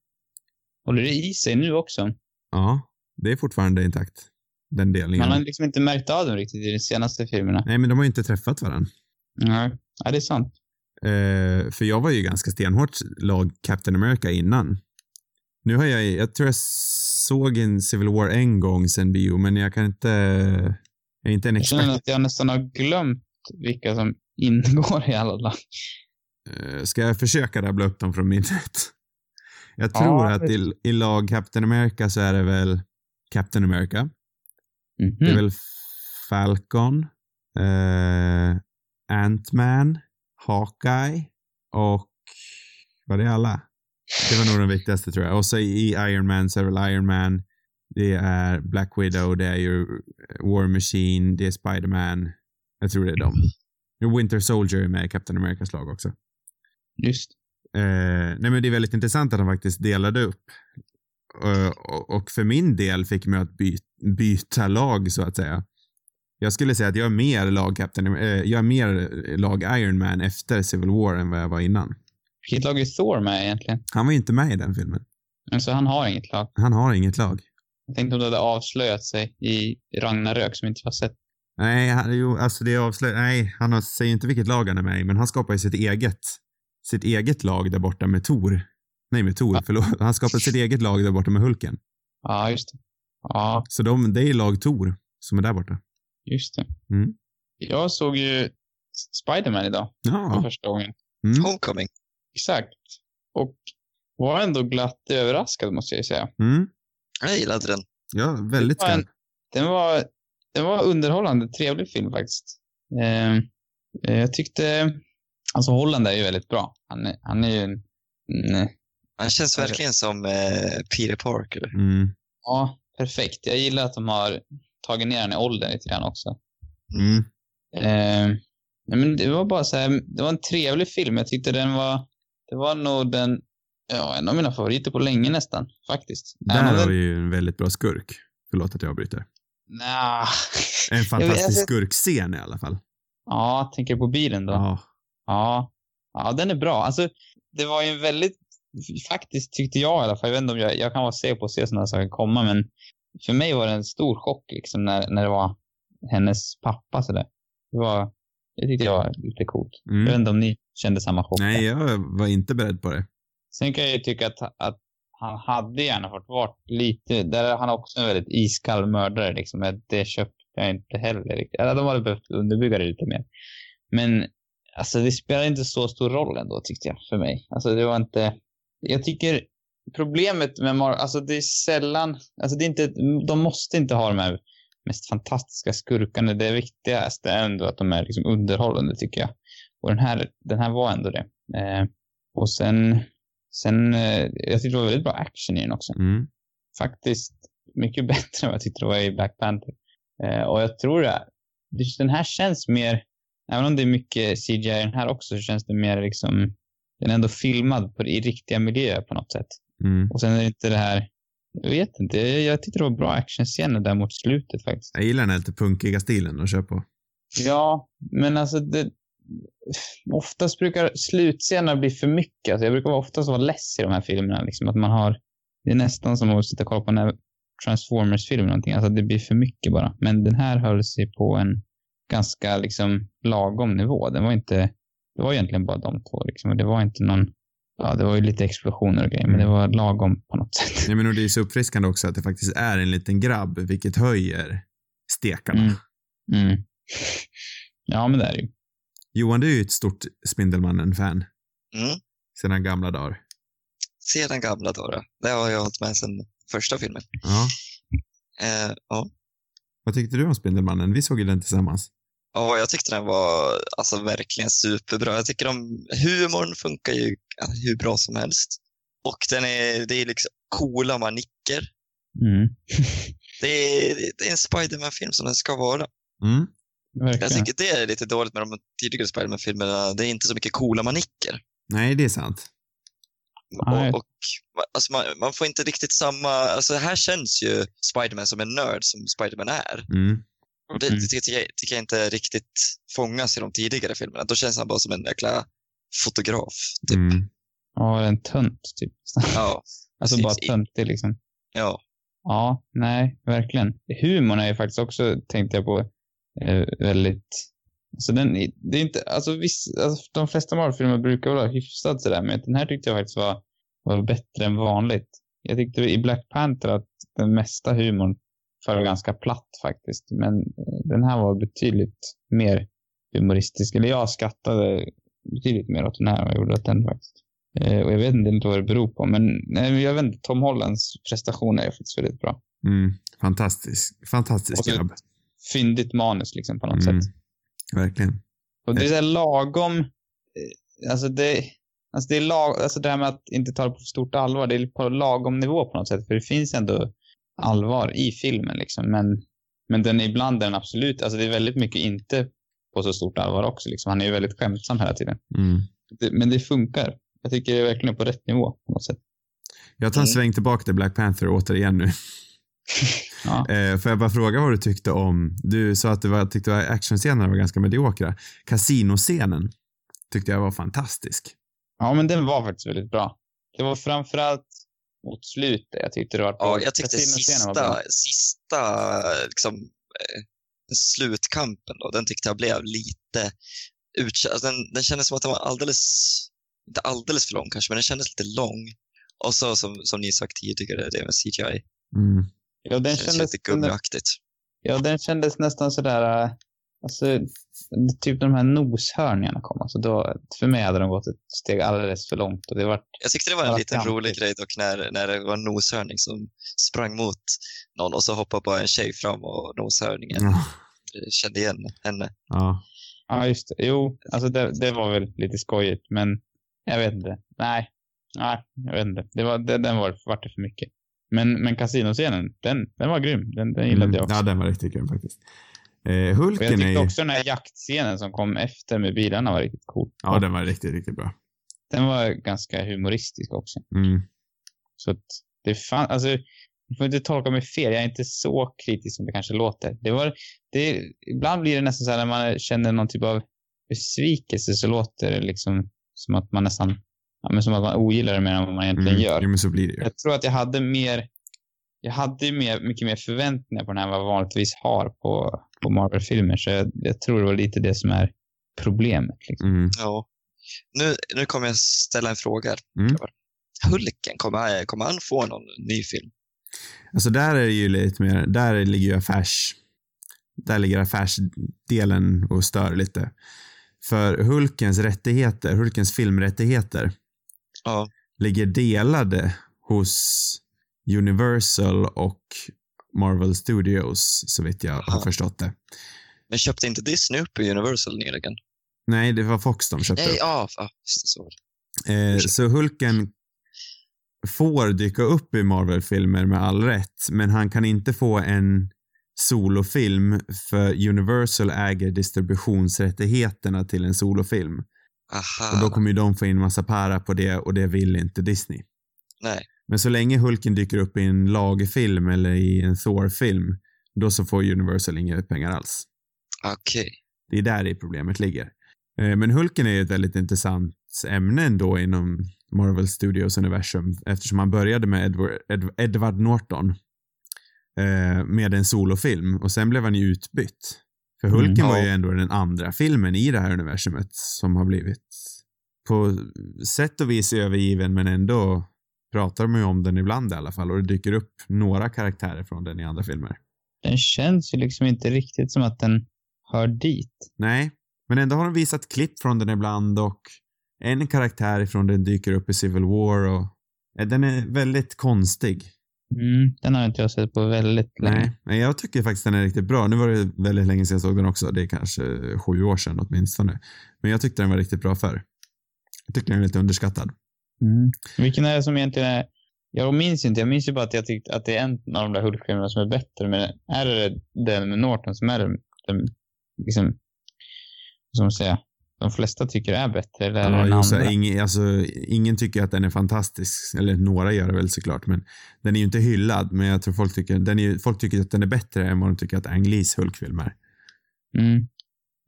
Håller det i sig nu också? Ja, det är fortfarande intakt. Den delningen. Man har liksom inte märkt av dem riktigt i de senaste filmerna. Nej, men de har ju inte träffat varandra. Nej, ja, det är sant. Uh, för jag var ju ganska stenhårt lag Captain America innan. Nu har jag, jag tror jag såg en Civil War en gång sen bio, men jag kan inte, jag är inte en expert. Jag känner att jag nästan har glömt vilka som ingår i alla lag. Eh, ska jag försöka rabbla upp dem från minnet? Jag tror ja, att i, i, lag Captain America så är det väl Captain America. Mm -hmm. Det är väl Falcon. Eh, Ant-Man, Hawkeye och var det alla? Det var nog de viktigaste tror jag. Och så i Iron Man så är väl Iron Man, det är Black Widow, det är ju War Machine, det är Spider-Man. Jag tror det är dem. Winter Soldier är med i Captain Americas lag också. Just. Eh, nej men det är väldigt intressant att de faktiskt delade upp. Eh, och, och för min del fick mig att by, byta lag så att säga. Jag skulle säga att jag är mer lag Captain, eh, jag är mer lag Iron Man efter Civil War än vad jag var innan. Vilket lag är Thor med egentligen? Han var ju inte med i den filmen. Alltså han har inget lag. Han har inget lag. Jag tänkte om det hade avslöjat sig i Ragnarök som inte har sett. Nej, han, jo, alltså det är avslöjat. Nej, han har, säger inte vilket lag han är med i, men han skapar ju sitt eget, sitt eget lag där borta med Tor. Nej, med Tor, Ja. förlåt. Han skapar sitt eget lag där borta med Hulken. Ja, just det. Ja, Så de, det är lag Tor som är där borta. Just det. Mm. Jag såg ju Spiderman idag för Ja. första gången. Mm. Homecoming. Exakt. Och var ändå glatt överraskad måste jag ju säga. Mm. Jag gillade den. Ja, väldigt Det var en-. Den var, den var underhållande, trevlig film faktiskt. Eh, eh, jag tyckte, alltså Holland är ju väldigt bra. Han är, han är ju en, en Han känns verkligen som eh, Peter Parker. Mm. ja, perfekt. Jag gillar att de har tagit ner den i åldern lite grann också. Mm. Eh, nej, men det var bara så här, det var en trevlig film. Jag tyckte den var, det var nog den, ja, en av mina favoriter på länge nästan, faktiskt. Där har den- vi ju en väldigt bra skurk. Förlåt att jag avbryter. Nja. En fantastisk alltså- skurkscen i alla fall. Ja, tänker du på bilen då? Ja. Ja, ja den är bra. Alltså, det var ju en väldigt, faktiskt tyckte jag i alla fall, jag vet inte om jag, jag kan vara säker på att se sådana saker komma, men för mig var det en stor chock liksom när, när det var hennes pappa sådär. Det var, det tyckte jag var lite coolt. Jag vet Mm. inte om ni kände samma chock. Nej, jag var inte beredd på det. Sen kan jag ju tycka att, att han hade gärna fått varit lite, där är han också en väldigt iskall mördare liksom. Det köpte jag inte heller riktigt. Eller de hade behövt underbygga det lite mer. Men alltså det spelar inte så stor roll ändå tyckte jag för mig. Alltså det var inte, jag tycker problemet med Mar- alltså det är sällan, alltså det är inte, de måste inte ha de här mest fantastiska skurkarna. Det viktigaste är ändå att de är liksom underhållande tycker jag. Och den här, den här var ändå det. Eh, och sen, sen eh, jag tyckte det var väldigt bra action i den också. Mm. Faktiskt mycket bättre än vad jag tyckte det var i Black Panther. Eh, och jag tror det, den här känns mer, även om det är mycket CGI i den här också, så känns det mer liksom, den är ändå filmad på, i riktiga miljöer på något sätt. Mm. Och sen är det inte det här, jag vet inte, jag, jag tyckte det var bra actionscener där mot slutet faktiskt. Jag gillar den här lite punkiga stilen att köra på. Ja, men alltså det, oftast brukar slutscenerna bli för mycket. Alltså jag brukar oftast vara less i de här filmerna. Liksom, att man har, det är nästan som att sitta och kolla på en Transformers-film eller någonting. Alltså det blir för mycket bara. Men den här höll sig på en ganska liksom lagom nivå. Den var inte, det var egentligen bara de två liksom. Och det var inte någon, ja det var ju lite explosioner och grejer, men det var lagom på något sätt. Nej, men och det är så uppfriskande också att det faktiskt är en liten grabb, vilket höjer stekarna. Mm. Mm. Ja, men det är det ju. Johan, du är ju ett stort Spindelmannen-fan Mm. sedan gamla dagar. Sedan gamla dagar. Det har jag hållit med sedan första filmen. Ja. Eh, ja. Vad tyckte du om Spindelmannen? Vi såg ju den tillsammans. Ja, jag tyckte den var alltså, verkligen superbra. Jag tycker om humorn funkar ju ja, hur bra som helst. Och den är, det är liksom coola manicker. Mm. Det är, det är en Spiderman-film som den ska vara. Mm. Jag tycker det är lite dåligt med de tidigare Spiderman-filmerna. Det är inte så mycket coola manicker. Nej, det är sant. Och, och alltså, man, man får inte riktigt samma... Alltså, här känns ju Spiderman som en nörd som Spiderman är. Mm. Och det Mm. det tycker, jag, tycker jag inte riktigt fångas i de tidigare filmerna. Då känns han bara som en jäkla fotograf. Typ. Mm. Ja, en tönt typ. Ja, Alltså bara töntig liksom. ja. Ja, nej, verkligen. Humorn är ju faktiskt också, tänkte jag på, eh, väldigt... Alltså den, det är inte, alltså, viss, alltså de flesta Marvel-filmer brukar vara hyfsat sådär, men den här tyckte jag faktiskt var, var bättre än vanligt. Jag tyckte i Black Panther att den mesta humorn var ganska platt faktiskt, men eh, den här var betydligt mer humoristisk. Eller jag skrattade betydligt mer åt den här än jag gjorde åt den faktiskt. Eh, och jag vet inte vad det beror på, men jag vet inte, Tom Hollands prestation är faktiskt väldigt bra. Mm. Fantastisk. Fantastisk Och så- grabb. Fyndigt manus liksom på något Mm. sätt. Verkligen. Och det är så här lagom, eh, alltså det, alltså det är lag, alltså det här med att inte ta det på för stort allvar, det är på lagom nivå på något sätt. För det finns ändå allvar i filmen liksom. Men, men den ibland är den absolut, alltså det är väldigt mycket inte på så stort allvar också liksom. Han är ju väldigt skämtsam hela tiden. Mm. Det, men det funkar. Jag tycker det är verkligen på rätt nivå på något sätt. Jag tar en Mm. sväng tillbaka till Black Panther återigen nu. Ja. Eh, får jag bara fråga vad du tyckte om, du sa att du var, tyckte att actionscenerna var ganska mediokra. Casinoscenen tyckte jag var fantastisk. ja, men den var faktiskt väldigt bra. Det var framförallt mot slutet jag tyckte det var Ja, jag tyckte var sista, sista liksom, eh, slutkampen då, den tyckte jag blev lite ut, alltså den, den kändes som att den var alldeles, inte alldeles för lång kanske, men den kändes lite lång. Och så som, som ni sagt tidigare, det med CGI. Mm. Ja, den känns kändes, lite gummiaktigt. ja, den kändes nästan sådär, äh, alltså, typ de här noshörningarna kom. Alltså då, för mig hade de gått ett steg alldeles för långt. Och det var, Jag tyckte det var en liten rolig grej dock när, när det var en noshörning som sprang mot någon och så hoppade bara en tjej fram och noshörningen Ja. kände igen henne. ja. ja, just det. Jo, alltså det, det var väl lite skojigt, men jag vet inte. Nej, nej, jag vet inte. Det var, det, den var, vart det för mycket. Men, men kasinoscenen, den, den var grym. Den, den gillade Mm. jag också. Ja, den var riktigt grym faktiskt. Eh, jag Hulken är tyckte också den här jaktscenen som kom efter med bilarna var riktigt cool. Ja, den var riktigt, riktigt bra. Den var ganska humoristisk också. Mm. Så att det fan, alltså, du får inte tolka mig fel. Jag är inte så kritisk som det kanske låter. Det var, det, ibland blir det nästan så här när man känner någon typ av besvikelse så låter det liksom som att man nästan, ja, men som att man ogillar det mer än vad man egentligen Mm. gör. Jo, men så blir det ju. Jag tror att jag hade mer, jag hade mer, mycket mer förväntningar på den här än vad jag vanligtvis har på, på Marvel-filmer. Så jag, jag tror det var lite det som är problemet. Liksom. Mm. Ja. Nu, nu kommer jag ställa en fråga. här, Mm. Hulken, kommer, kommer han få någon ny film? Alltså där är det ju lite mer, där ligger ju affärs, där ligger affärsdelen och stör lite. För Hulkens rättigheter, Hulkens filmrättigheter Ja. ligger delade hos Universal och Marvel Studios, så vitt jag har Aha. förstått det. Men köpte inte Disney upp i Universal nyligen? Nej, det var Fox de köpte Nej, upp. ja, det, så. Eh, så Hulken får dyka upp i Marvel-filmer med all rätt, men han kan inte få en solofilm för Universal äger distributionsrättigheterna till en solofilm. Aha. Och då kommer ju de få in massa para på det och det vill inte Disney. Nej. Men så länge Hulken dyker upp i en lagfilm eller i en Thor-film, då så får Universal inga pengar alls. Okej. Det är där det problemet ligger. Eh, Men Hulken är ju ett väldigt intressant ämne ändå inom Marvel Studios universum eftersom han började med Edward, Ed, Edward Norton eh, med en solofilm och sen blev han ju utbytt. För Mm, Hulken ja. var ju ändå den andra filmen i det här universumet som har blivit på sätt och vis övergiven men ändå pratar man ju om den ibland i alla fall och det dyker upp några karaktärer från den i andra filmer. Den känns ju liksom inte riktigt som att den hör dit. Nej, men ändå har de visat klipp från den ibland och en karaktär från den dyker upp i Civil War och eh, den är väldigt konstig. Mm, den har inte jag sett på väldigt länge. Nej, men jag tycker faktiskt den är riktigt bra. Nu var det väldigt länge sedan jag såg den också. Det är kanske sju år sedan åtminstone. Men jag tyckte den var riktigt bra förr. Jag tycker den är lite underskattad. Mm. Vilken är det som egentligen är... Jag minns inte. Jag minns ju bara att jag tyckte att det är en av de där Hulk-filmerna som är bättre. Men är det den med Norton som är den, den liksom, man säga, de flesta tycker är bättre? Eller Ja, den andra? ingen, alltså, ingen tycker att den är fantastisk. Eller några gör det väl såklart. Men den är ju inte hyllad. Men jag tror folk tycker, den är, folk tycker att den är bättre än vad de tycker att Ang Lees Hulk-film är. Mm.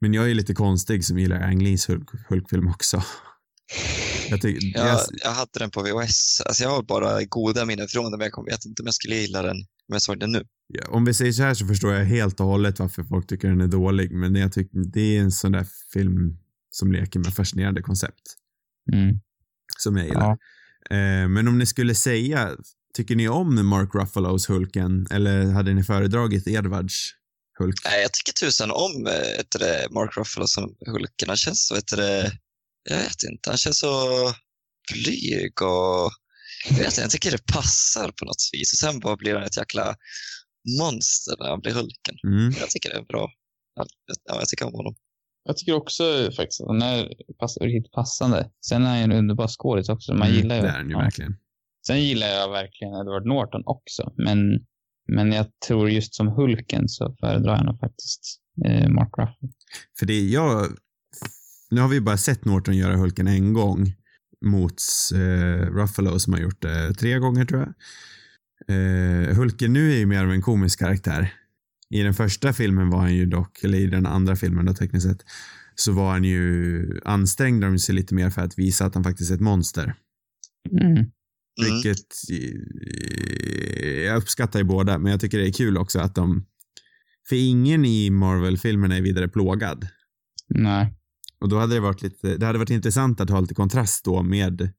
Men jag är lite konstig som gillar Ang Lees Hulk, Hulk-film också. Jag tycker, Jag, jag, jag hade den på VHS. Alltså jag har bara goda minnen från den, men jag kom- vet inte om jag skulle gilla den om jag såg den nu. Ja, om vi säger så här så förstår jag helt och hållet varför folk tycker den är dålig. Men jag tycker det är en sån där film som leker med fascinerande koncept. Mm. Som jag gillar. Ja. Eh, men om ni skulle säga, tycker ni om Mark Ruffalos Hulken? Eller hade ni föredragit Edwards Hulk? Nej, jag tycker tusan om äh, du det, Mark Ruffalo som Hulken. Han känns så, vet du det, jag vet inte, han känns så blyg och jag, vet inte, jag tycker det passar på något vis. Och sen bara blir han ett jäkla monster när han blir Hulken. Mm. Jag tycker det är bra. Ja, jag tycker om honom. Jag tycker också faktiskt att han är pass, riktigt passande. Sen är han ju en underbar skådis också. Man Mm, gillar ju... Det är den ju ja. verkligen. Sen gillar jag verkligen Edward Norton också, men, men jag tror just som Hulken så föredrar jag nog faktiskt eh, Mark Ruffalo. För det är jag... Nu har vi bara sett Norton göra Hulken en gång mot eh, Ruffalo som har gjort det tre gånger tror jag. Eh, Hulken nu är ju mer av en komisk karaktär. I den första filmen var han ju dock, eller i den andra filmen då tekniskt sett, så var han ju, ansträngde de sig lite mer för att visa att han faktiskt är ett monster. Mm. Mm. Vilket eh, jag uppskattar ju båda, men jag tycker det är kul också att de, för ingen i Marvel-filmerna är vidare plågad. Nej. Och då hade det varit lite, det hade varit intressant att ha lite kontrast då med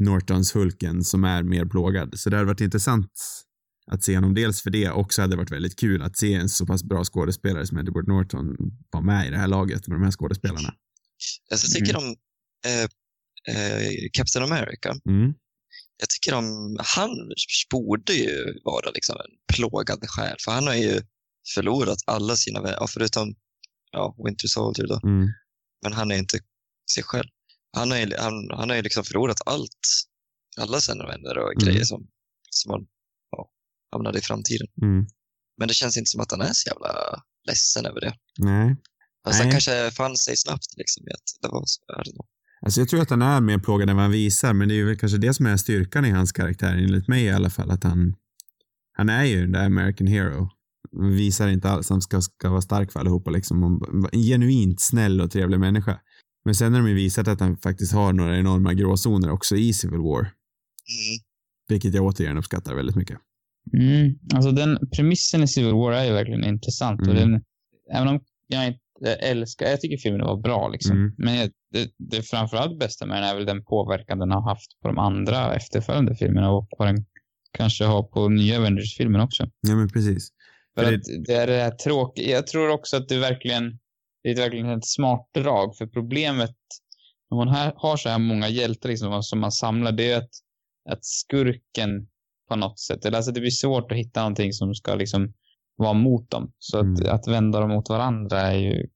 Nortons Hulken som är mer plågad. Så det hade varit intressant att se honom dels för det och så hade det varit väldigt kul att se en så pass bra skådespelare som Edward Norton vara med i det här laget med de här skådespelarna. Jag tycker om eh, eh, Captain America. Mm. Jag tycker om, han borde ju vara liksom en plågad själ, för han har ju förlorat alla sina vänner, förutom ja, Winter Soldier då, Mm. Men han är inte sig själv. Han har ju, han, han har ju liksom förlorat allt, alla sina vänner och Mm. grejer som, som han ja, hamnade i framtiden. Mm. Men det känns inte som att han är så jävla ledsen över det. Nej. Alltså han Nej. kanske fann sig snabbt liksom i att det var så. Don't know. Alltså jag tror att han är mer plågad än vad han visar, men det är ju väl kanske det som är styrkan i hans karaktär, enligt mig i alla fall, att han, han är ju den där American hero. Visar inte alls, han ska, ska vara stark för allihopa liksom. Och En genuint snäll och trevlig människa. Men sen har de ju visat att han faktiskt har några enorma gråzoner också i Civil War. Mm. Vilket jag återigen uppskattar väldigt mycket. Mm. Alltså den premissen i Civil War är ju verkligen intressant. Och Mm. den, även om jag inte älskar, jag tycker filmen var bra liksom. Mm. Men det, det framförallt bästa med den är väl den påverkan den har haft på de andra efterföljande filmerna och vad den kanske har på nya Avengers-filmen också. Ja men precis. För det- att det är det här tråkiga. Jag tror också att det verkligen det är verkligen ett smart drag. För problemet när man här, har så här många hjältar liksom, som man samlar, det är att, att skurken på något sätt, eller alltså det blir svårt att hitta någonting som ska liksom vara mot dem. Så att, Mm. att vända dem mot varandra är ju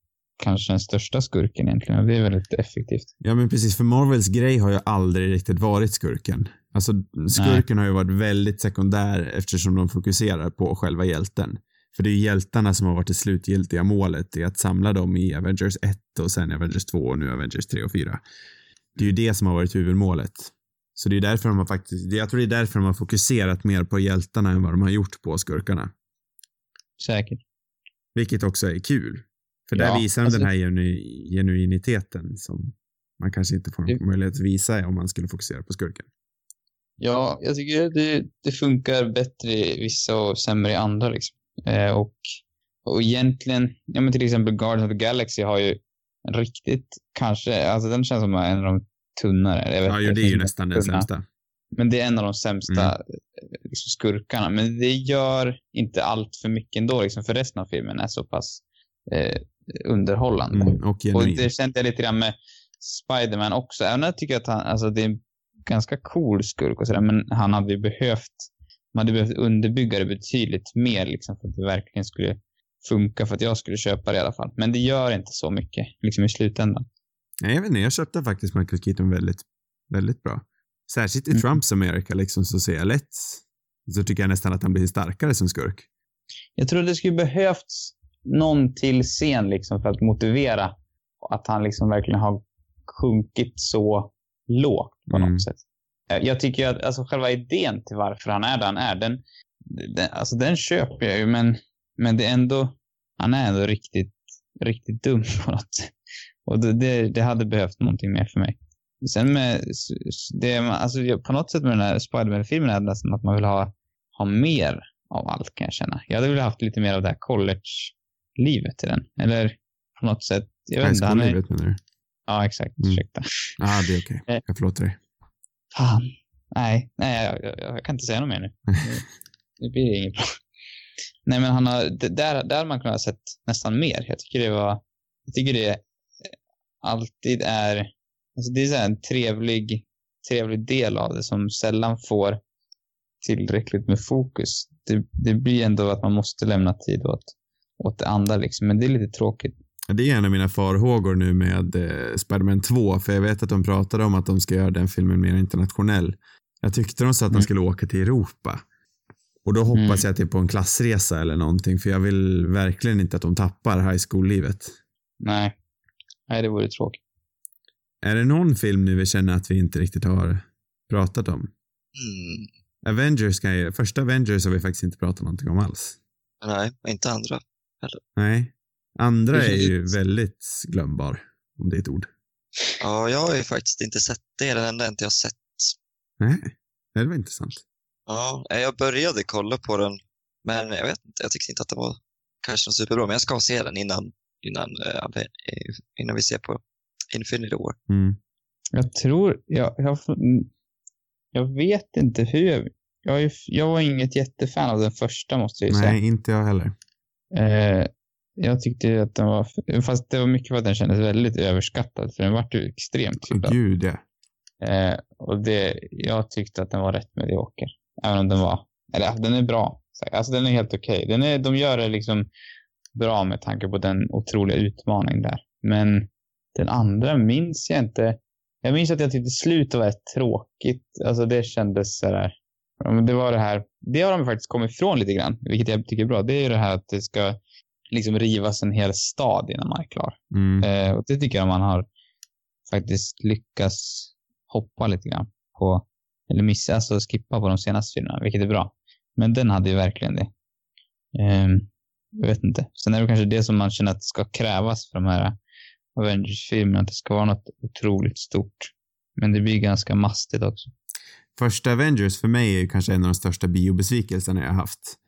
kanske den största skurken egentligen. Och det är väldigt effektivt. Ja men precis, för Marvels grej har ju aldrig riktigt varit skurken. Alltså skurken har ju varit väldigt sekundär eftersom de fokuserar på själva hjälten. För det är hjältarna som har varit det slutgiltiga målet i att samla dem i Avengers 1 och sen Avengers 2 och nu Avengers 3 och 4. Det är ju det som har varit huvudmålet. Så det är därför de har faktiskt, jag tror det är därför de har fokuserat mer på hjältarna än vad de har gjort på skurkarna. Säkert. Vilket också är kul. För där Ja, visar de alltså- den här genu- genuiniteten som man kanske inte får Det- möjlighet att visa om man skulle fokusera på skurken. Ja, jag tycker det, det funkar bättre i vissa och sämre i andra. Liksom. Eh, och, och egentligen, ja men till exempel Guardians of the Galaxy har ju riktigt, kanske, alltså den känns som en av de tunnare. Jag vet Ja, jo, det är ju nästan den sämsta. Men det är en av de sämsta Mm. eh, liksom, skurkarna. Men det gör inte allt för mycket ändå, liksom, för resten av filmen är så pass eh, underhållande. Mm, och Och det kände jag lite grann med Spiderman också. Även om jag tycker att han, alltså det är en ganska cool skurk och sådär, men han hade ju behövt, man hade behövt underbygga det betydligt mer liksom för att det verkligen skulle funka för att jag skulle köpa det i alla fall. Men det gör inte så mycket liksom i slutändan. Nej, jag vet inte, jag köpte faktiskt Michael Keaton väldigt, väldigt bra. Särskilt i Mm. Trumps America liksom så ser jag lätt, så tycker jag nästan att han blir starkare som skurk. Jag tror det skulle behövts någon till scen liksom för att motivera att han liksom verkligen har sjunkit så lågt på Mm. något sätt. Eh, Jag tycker att alltså, själva idén till varför han är där han är, den, den, alltså, den köper jag ju, men, men det är ändå, han är ändå riktigt, riktigt dum på något sätt. Och det, det, det hade behövt någonting mer för mig. Sen med, det, alltså, på något sätt med den här Spiderman-filmen är det nästan att man vill ha, ha mer av allt kan jag känna. Jag hade velat haft lite mer av det här college-livet i den. Eller på något sätt, jag vet inte. Han är, menar du? ja, exakt. Mm. Ursäkta. Ja, det är okej. Eh. Jag förlåter dig. Fan. Nej, nej jag, jag, jag kan inte säga något mer nu. Nu- Nu blir det inget bra. Nej, men han har, det- där, där man kunnat ha sett nästan mer. Jag tycker det var, jag tycker det alltid är, alltså det är så här en trevlig, trevlig del av det som sällan får tillräckligt med fokus. Det, det blir ändå att man måste lämna tid åt, åt det andra liksom, men det är lite tråkigt. Ja, Det är en av mina farhågor nu med eh, Spiderman 2, för jag vet att de pratade om att de ska göra den filmen mer internationell. Jag tyckte de sa att de Mm. skulle åka till Europa. Och då hoppas Mm. jag att det är på en klassresa eller någonting, för jag vill verkligen inte att de tappar high school-livet. Nej. Nej, det vore tråkigt. Är det någon film nu vi känner att vi inte riktigt har pratat om? Mm. Avengers kan jag, första Avengers har vi faktiskt inte pratat någonting om alls. Nej, inte andra. Nej. Andra Det är ju väldigt glömbar, om det är ett ord. Ja, jag har ju faktiskt inte sett det. Den enda inte jag har sett. Nej, det var intressant. Ja, jag började kolla på den, men jag vet inte. Jag tyckte inte att den var kanske någon superbra, men jag ska se den innan, innan, eh, eh, innan vi ser på Infinity War. Mm. Jag tror, jag, jag, jag vet inte hur. Jag, är, jag var inget jättefan av den första måste jag ju Nej, inte jag heller. säga. Eh, jag tyckte att den var, fast det var mycket för att den kändes väldigt överskattad, för den vart ju extremt hyllad. gud ja. Eh, och det, jag tyckte att den var rätt medioker. Även om den var, eller den är bra. Alltså den är helt okej. Den är, de gör det liksom bra med tanke på den otroliga utmaning där. Men den andra minns jag inte. Jag minns att jag tyckte slutet var rätt tråkigt. Alltså det kändes sådär. Det var det här. Det har de faktiskt kommit ifrån lite grann, vilket jag tycker är bra. Det är ju det här att det ska liksom rivas en hel stad innan man är klar. Mm. Eh, och det tycker jag man har faktiskt lyckats hoppa lite grann på, eller missa, alltså skippa på de senaste filmerna, vilket är bra. Men den hade ju verkligen det. Ehm, jag vet inte. Sen är det kanske det som man känner att ska krävas för de här Avengers-filmerna, att det ska vara något otroligt stort. Men det blir ganska mastigt också. Första Avengers för mig är ju kanske en av de största biobesvikelserna jag har haft.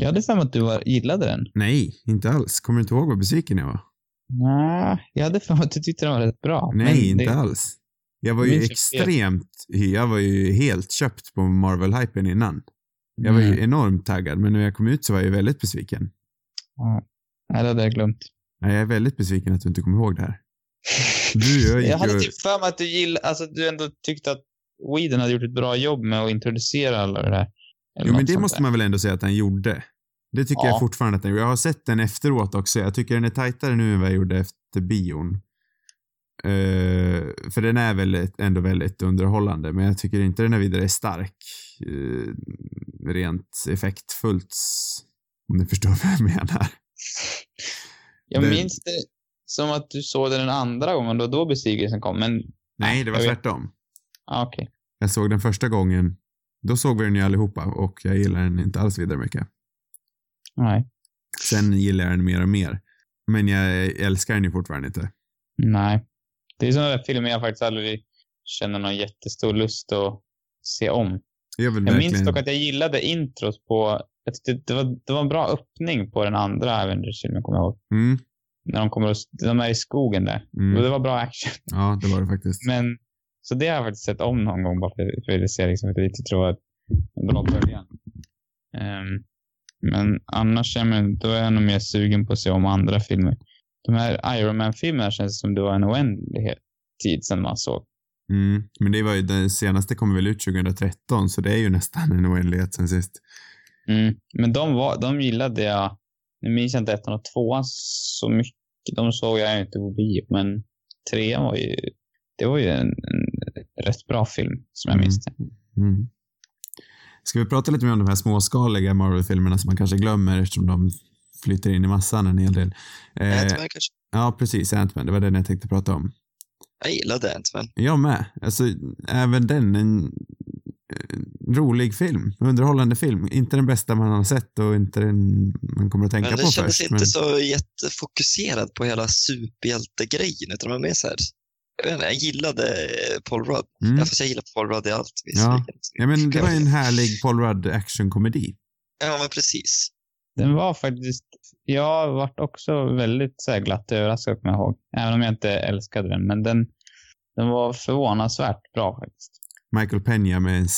Jag hade för mig att du var, gillade den. Nej, inte alls. Kommer du inte ihåg vad besviken jag var? Nej, jag hade för mig att du tyckte den var rätt bra. Nej, inte det, alls. Jag var ju extremt, jag var ju helt köpt på Marvel-hypen innan. Jag var ju Mm. enormt taggad, men när jag kom ut så var jag ju väldigt besviken. Ja. Nej, det hade jag glömt. Nej, jag är väldigt besviken att du inte kommer ihåg det här. Du, jag Jag hade ju... typ för mig att du gillade, alltså du ändå tyckte att Whedon hade gjort ett bra jobb med att introducera alla det där. Jo, men det måste där. man väl ändå säga att han gjorde. Det tycker Ja. jag fortfarande att han gjorde. Jag har sett den efteråt också. Jag tycker den är tajtare nu än vad jag gjorde efter bion. Eh, för den är väldigt, ändå väldigt underhållande, men jag tycker inte den är vidare stark. Uh, rent effektfullt. Om ni förstår vad jag menar. Jag det- minns det som att du såg den en andra gången, då då besvikelsen kom, men Nej, det var jag vet. tvärtom. ah, okej. Jag såg den första gången. Då såg vi den ju allihopa och jag gillar den inte alls vidare mycket. Nej. Sen gillar jag den mer och mer. Men jag älskar den ju fortfarande inte. Nej. Det är sådana där filmer jag faktiskt aldrig känner någon jättestor lust att se om. Jag Jag verkligen... minns dock att jag gillade introt på, jag tyckte det var, det var en bra öppning på den andra Avengers-filmen, kommer jag ihåg. Mm, När de kommer och, de är i skogen där. mm. Och det var bra action. Ja, det var det faktiskt. Men, så det har jag faktiskt sett om någon gång bara för, för att se liksom, för att jag tror att bra början. Ehm, men annars man, då är jag nog mer sugen på att se om andra filmer. De här Iron Man-filmerna känns som det var en oändlighet tid sedan man såg. Mm. Men det var ju, den senaste kom väl ut 2013, så det är ju nästan en oändlighet sen sist. Mm. Men de, var, de gillade jag. Nu minns jag inte ettan och tvåan så mycket. De såg jag inte på bio, men trean var ju, det var ju en, en rätt bra film som jag Mm. minns det. Mm. Ska vi prata lite mer om de här småskaliga Marvel-filmerna som man kanske glömmer eftersom de flyter in i massan en hel del. Eh, Ant-Man kanske? ja, precis. Ant-Man. Det var den jag tänkte prata om. Jag gillade Ant-Man. Jag med. Alltså, även den en, en rolig film. Underhållande film. Inte den bästa man har sett och inte den man kommer att tänka Men på det kändes först. inte men... så jättefokuserad på hela superhjältegrejen, utan det var mer så här, jag, vet inte, jag gillade eh, Paul Rudd. Mm. Ja, fast jag gillar Paul Rudd i allt. Ja. Ja, men det var ju en härlig Paul Rudd actionkomedi. Ja, men precis. Den var faktiskt, jag varit också väldigt så här, glatt överraskad kommer jag ihåg. Även om jag inte älskade den, men den, den var förvånansvärt bra faktiskt. Michael Peña med en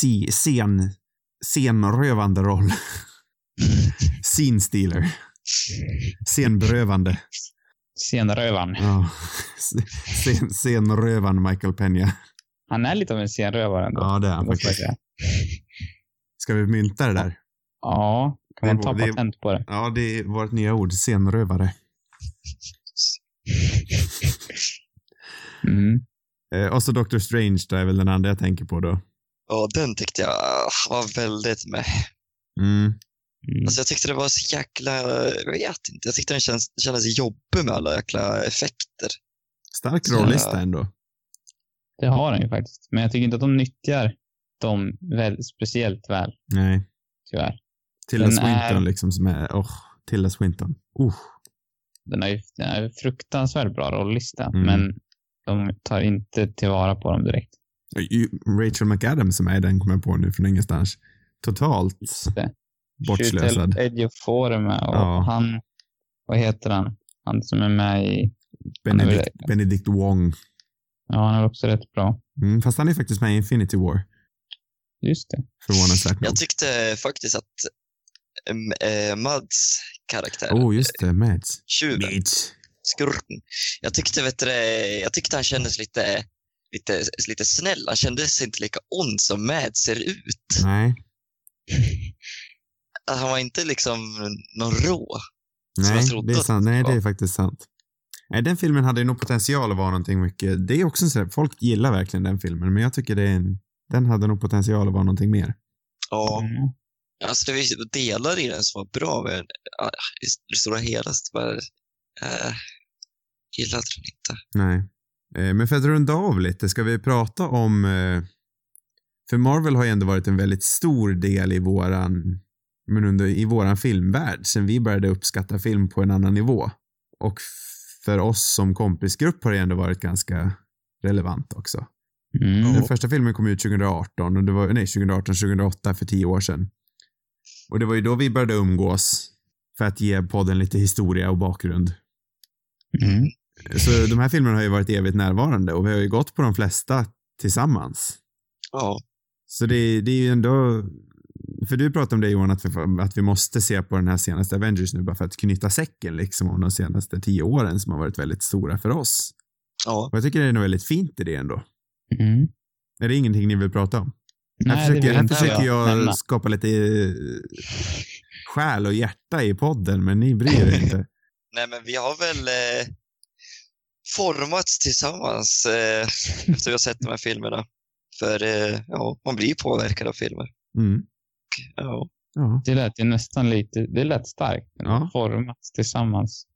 si- scen, scenrövande roll. Scene stealer. Scenberövande. Scenrövaren. Ja. Scen, scenrövande Michael Peña. Han är lite av en scenrövare ändå. Ja, det är han faktiskt. Ska vi mynta det där? Ja, kan Det man ta det- patent på det? Ja, det är vårt nya ord. Scenrövare. Mm. Eh, och så Doctor Strange, det är väl den andra jag tänker på då. Ja, den tyckte jag var väldigt med. Mm. Mm. Alltså jag tyckte det var så jäkla, jag vet inte, jag tyckte den känns, kändes jobbig med alla jäkla effekter. Stark rollista ändå. Det har den ju faktiskt. Men jag tycker inte att de nyttjar dem väl, speciellt väl, Nej. tyvärr. Tilda Den Swinton är- liksom som är, åh, Tilda Swinton. Uh. Den har ju den har ju fruktansvärt bra rollista, Mm. men de tar inte tillvara på dem direkt. Rachel McAdams som är den kommer jag på nu från ingenstans. Totalt Det. Bortslösad. Med och Ja. han, vad heter han? Han som är med i, Benedict, Benedict Wong. ja han är också rätt bra. Mm, fast han är faktiskt med i Infinity War. Just det. Förvånansvärt. Jag tyckte faktiskt att äh, Mads karaktär, Oh, just det. Mads. tjuven, Mads. skurken, jag tyckte, vet du, jag tyckte han kändes lite, lite, lite snäll. Han kändes inte lika ond som Mads ser ut. Nej. Han var inte liksom någon rå. Nej, det är sant. Nej, det är faktiskt sant. Nej, den filmen hade ju nog potential att vara någonting mycket. Det är också så här, folk gillar verkligen den filmen, men jag tycker det är en, den hade nog potential att vara någonting mer. Ja, Mm. alltså det var delar i den som var bra, men i det stora hela så bara, äh, gillade den inte. Nej. Eh, Men för att runda av lite, ska vi prata om... eh, För Marvel har ju ändå varit en väldigt stor del i våran, men under, i våran filmvärld sen vi började uppskatta film på en annan nivå. Och för oss som kompisgrupp har det ändå varit ganska relevant också. Mm. Den första filmen kom ut 2018 och det var, nej 2018, 2008 för tio år sedan. Och det var ju då vi började umgås för att ge podden lite historia och bakgrund. Mm. Så de här filmerna har ju varit evigt närvarande och vi har ju gått på de flesta tillsammans. Ja, Så det, det är ju ändå, för du pratade om det Johan, att vi, att vi måste se på den här senaste Avengers nu bara för att knyta säcken liksom om de senaste tio åren som har varit väldigt stora för oss. ja. Och jag tycker det är något väldigt fint i det ändå. Mm. Är det ingenting ni vill prata om? Nej, här försöker, här försöker jag nämna. skapa lite eh, själ och hjärta i podden, men ni bryr er inte. Nej, men vi har väl eh, formats tillsammans eh, efter vi har sett de här filmerna. För eh, ja, man blir påverkad av filmer. Mm. Ja. Ja. Det lät ju nästan lite, det lät starkt. Ja. Formats tillsammans.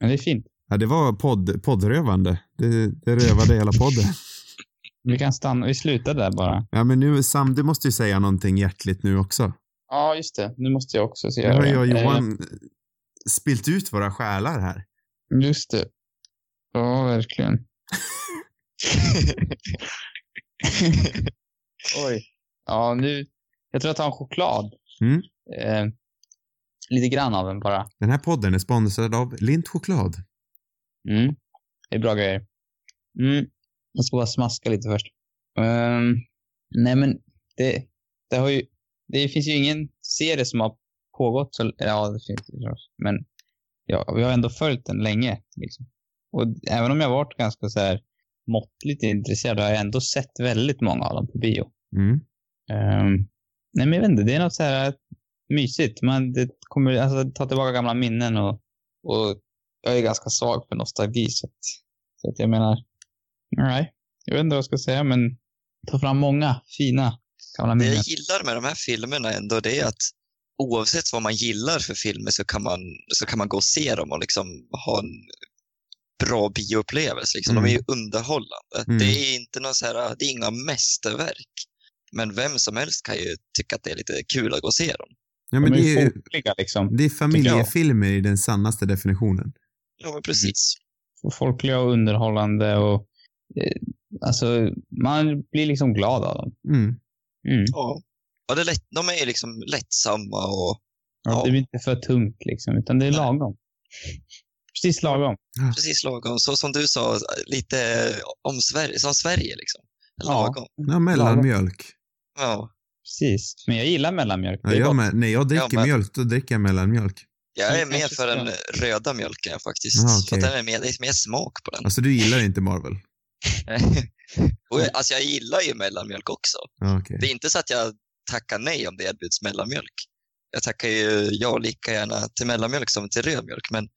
Men det är fint. ja, det var podd, poddrövande. Det, det rövade hela podden. Vi kan stanna, vi slutar där bara. Ja, men nu Sam, du måste ju säga någonting hjärtligt nu också. Ja, just det. Nu måste jag också se Nu har det. jag och Eh, Johan spilt ut våra själar här. Just det. Ja, verkligen. Oj. Ja, nu. Jag tror jag tar en choklad. Mm. Eh, lite grann av den bara. Den här podden är sponsrad av Lint choklad. Mm. Det är bra grejer. Mm. Jag ska bara smaska lite först. Ehm, nej, men det, det har ju, det finns ju ingen serie som har pågått så, ja, det finns det förstås. Men ja, vi har ändå följt den länge. Liksom. Och även om jag varit ganska så här måttligt intresserad har jag ändå sett väldigt många av dem på bio. Mm. Ehm, nej, men jag vet inte, det är något så här mysigt. Man det kommer alltså, ta tillbaka gamla minnen och, och jag är ganska svag för nostalgi så att, så att jag menar, alright. Jag vet inte vad jag ska säga, men ta fram många fina gamla Det minnen. jag gillar med de här filmerna ändå, det är att oavsett vad man gillar för filmer så kan man, så kan man gå och se dem och liksom ha en bra bioupplevelse. Liksom. De är ju underhållande. Mm. Det är inte någon så här, det är inga mästerverk. Men vem som helst kan ju tycka att det är lite kul att gå och se dem. Ja, men De är det är, folkliga liksom. det är familjefilmer i den sannaste definitionen. Ja, men precis. Folkliga och underhållande och eh, alltså man blir liksom glad av dem. Mm. Mm. Ja. Och det är lätt, de är liksom lättsamma och Och Ja. Det blir inte för tungt liksom, utan det är Nej. lagom. Precis lagom. precis lagom. Så som du sa, lite om Sverige, som Sverige liksom. Lagom. Ja, mellanmjölk. Ja. Precis. Men jag gillar mellanmjölk. Ja, jag med. När jag dricker Ja, men- mjölk, då dricker jag mellanmjölk. Jag är mer för den röda mjölken faktiskt. Jaha, För okej. att den är mer, det är mer smak på den. Alltså, du gillar inte Marvel? och, jag- alltså jag gillar ju mellanmjölk också. Okej. Det är inte så att jag tackar nej om det erbjuds mellanmjölk. Jag tackar ju ja lika gärna till mellanmjölk som till röd mjölk, men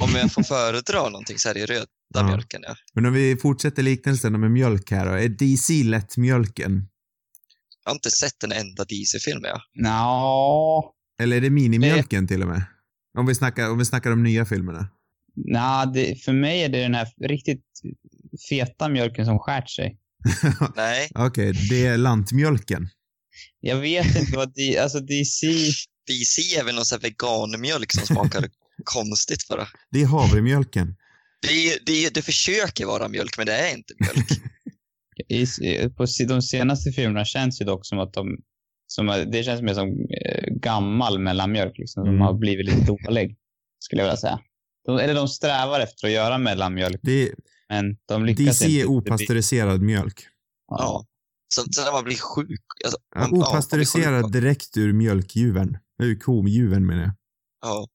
Om jag får föredra någonting så är det ju röda Ja. mjölken, ja. Men om vi fortsätter liknelsen med mjölk här då. Är DC lättmjölken? Jag har inte sett en enda DC-film, ja. Nja, Eller är det minimjölken till och med? Om vi snackar, om vi snackar de nya filmerna. nja, det, för mig är det den här riktigt feta mjölken som skärt sig. Nej, Okej, det är lantmjölken. Jag vet inte vad de, alltså DC, DC är väl någon sån här veganmjölk som smakar konstigt bara. Det är havremjölken. Det, det, det försöker vara mjölk, men det är inte mjölk. i, på si- de senaste filmerna känns ju dock som att de, som, det känns mer som eh, gammal mellanmjölk liksom, som Mm. har blivit lite dålig, skulle jag vilja säga. De, eller de strävar efter att göra mellanmjölk, Det är, men de lyckas DC inte. är opastöriserad mjölk. Ja. Ja. Så, så när man blir sjuk. Alltså, Ja, man- ja, man blir opastöriserad sjuk. direkt ur mjölkjuven. Ur kojuven menar jag. Ja,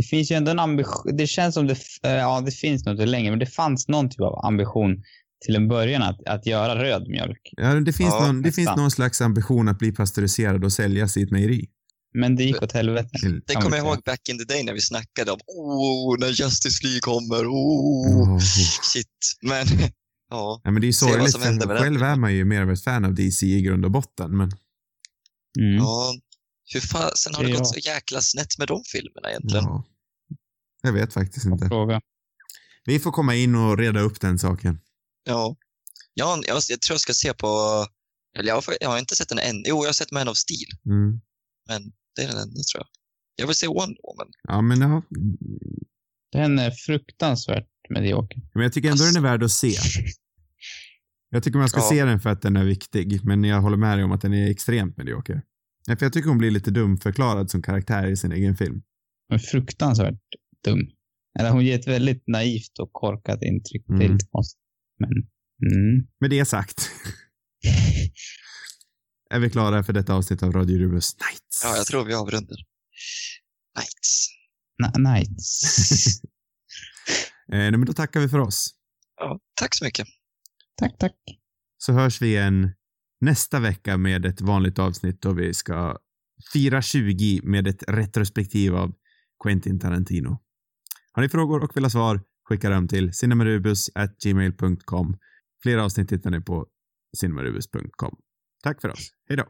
Det finns ju ändå en ambition. Det känns som det, eh, ja det finns inte längre, men det fanns någon typ av ambition till en början att, att göra röd mjölk. Ja, det finns, Ja, någon, det nästan. finns någon slags ambition att bli pastöriserad och säljas i ett mejeri. Men det gick åt helvete. Det kommer jag ihåg back in the day när vi snackade om oh, när Justice League kommer. Oh, shit. Men, ja. Ja, men det är ju sorgligt, själv är man ju mer av ett fan av DC i grund och botten, men Mm. ja. Hur fasen har det Det gått så jäkla snett med de filmerna egentligen? ja. Jag vet faktiskt inte. Fråga. Vi får komma in och reda upp den saken. Ja. Ja, jag, jag tror jag ska se på, eller jag har, jag har inte sett den än. Jo, jag har sett Man of Steel, Mm. men det är den enda tror jag. Jag vill se Wonder Woman. Ja, men ja. Den är fruktansvärt medioker. Men jag tycker ändå den är värd att se. Jag tycker man ska Ja. se den för att den är viktig, men jag håller med dig om att den är extremt medioker. Nej, för jag tycker hon blir lite dumförklarad som karaktär i sin egen film. Är fruktansvärt dum. Eller hon ger ett väldigt naivt och korkat intryck. Det är Mm. lite konstigt. Men, mm. Med det sagt är vi klara för detta avsnitt av Radio Rubus Nights. Ja, jag tror vi avrundar. Nights. Na- nice. Eh, men då tackar vi för oss. Ja, tack så mycket. tack, tack. Så hörs vi igen nästa vecka med ett vanligt avsnitt då vi ska fira 20 med ett retrospektiv av Quentin Tarantino. Har ni frågor och vill ha svar, skicka dem till cinemarubus.gmail.com. Fler avsnitt hittar ni på cinemarubus.com. Tack för oss. Hej då!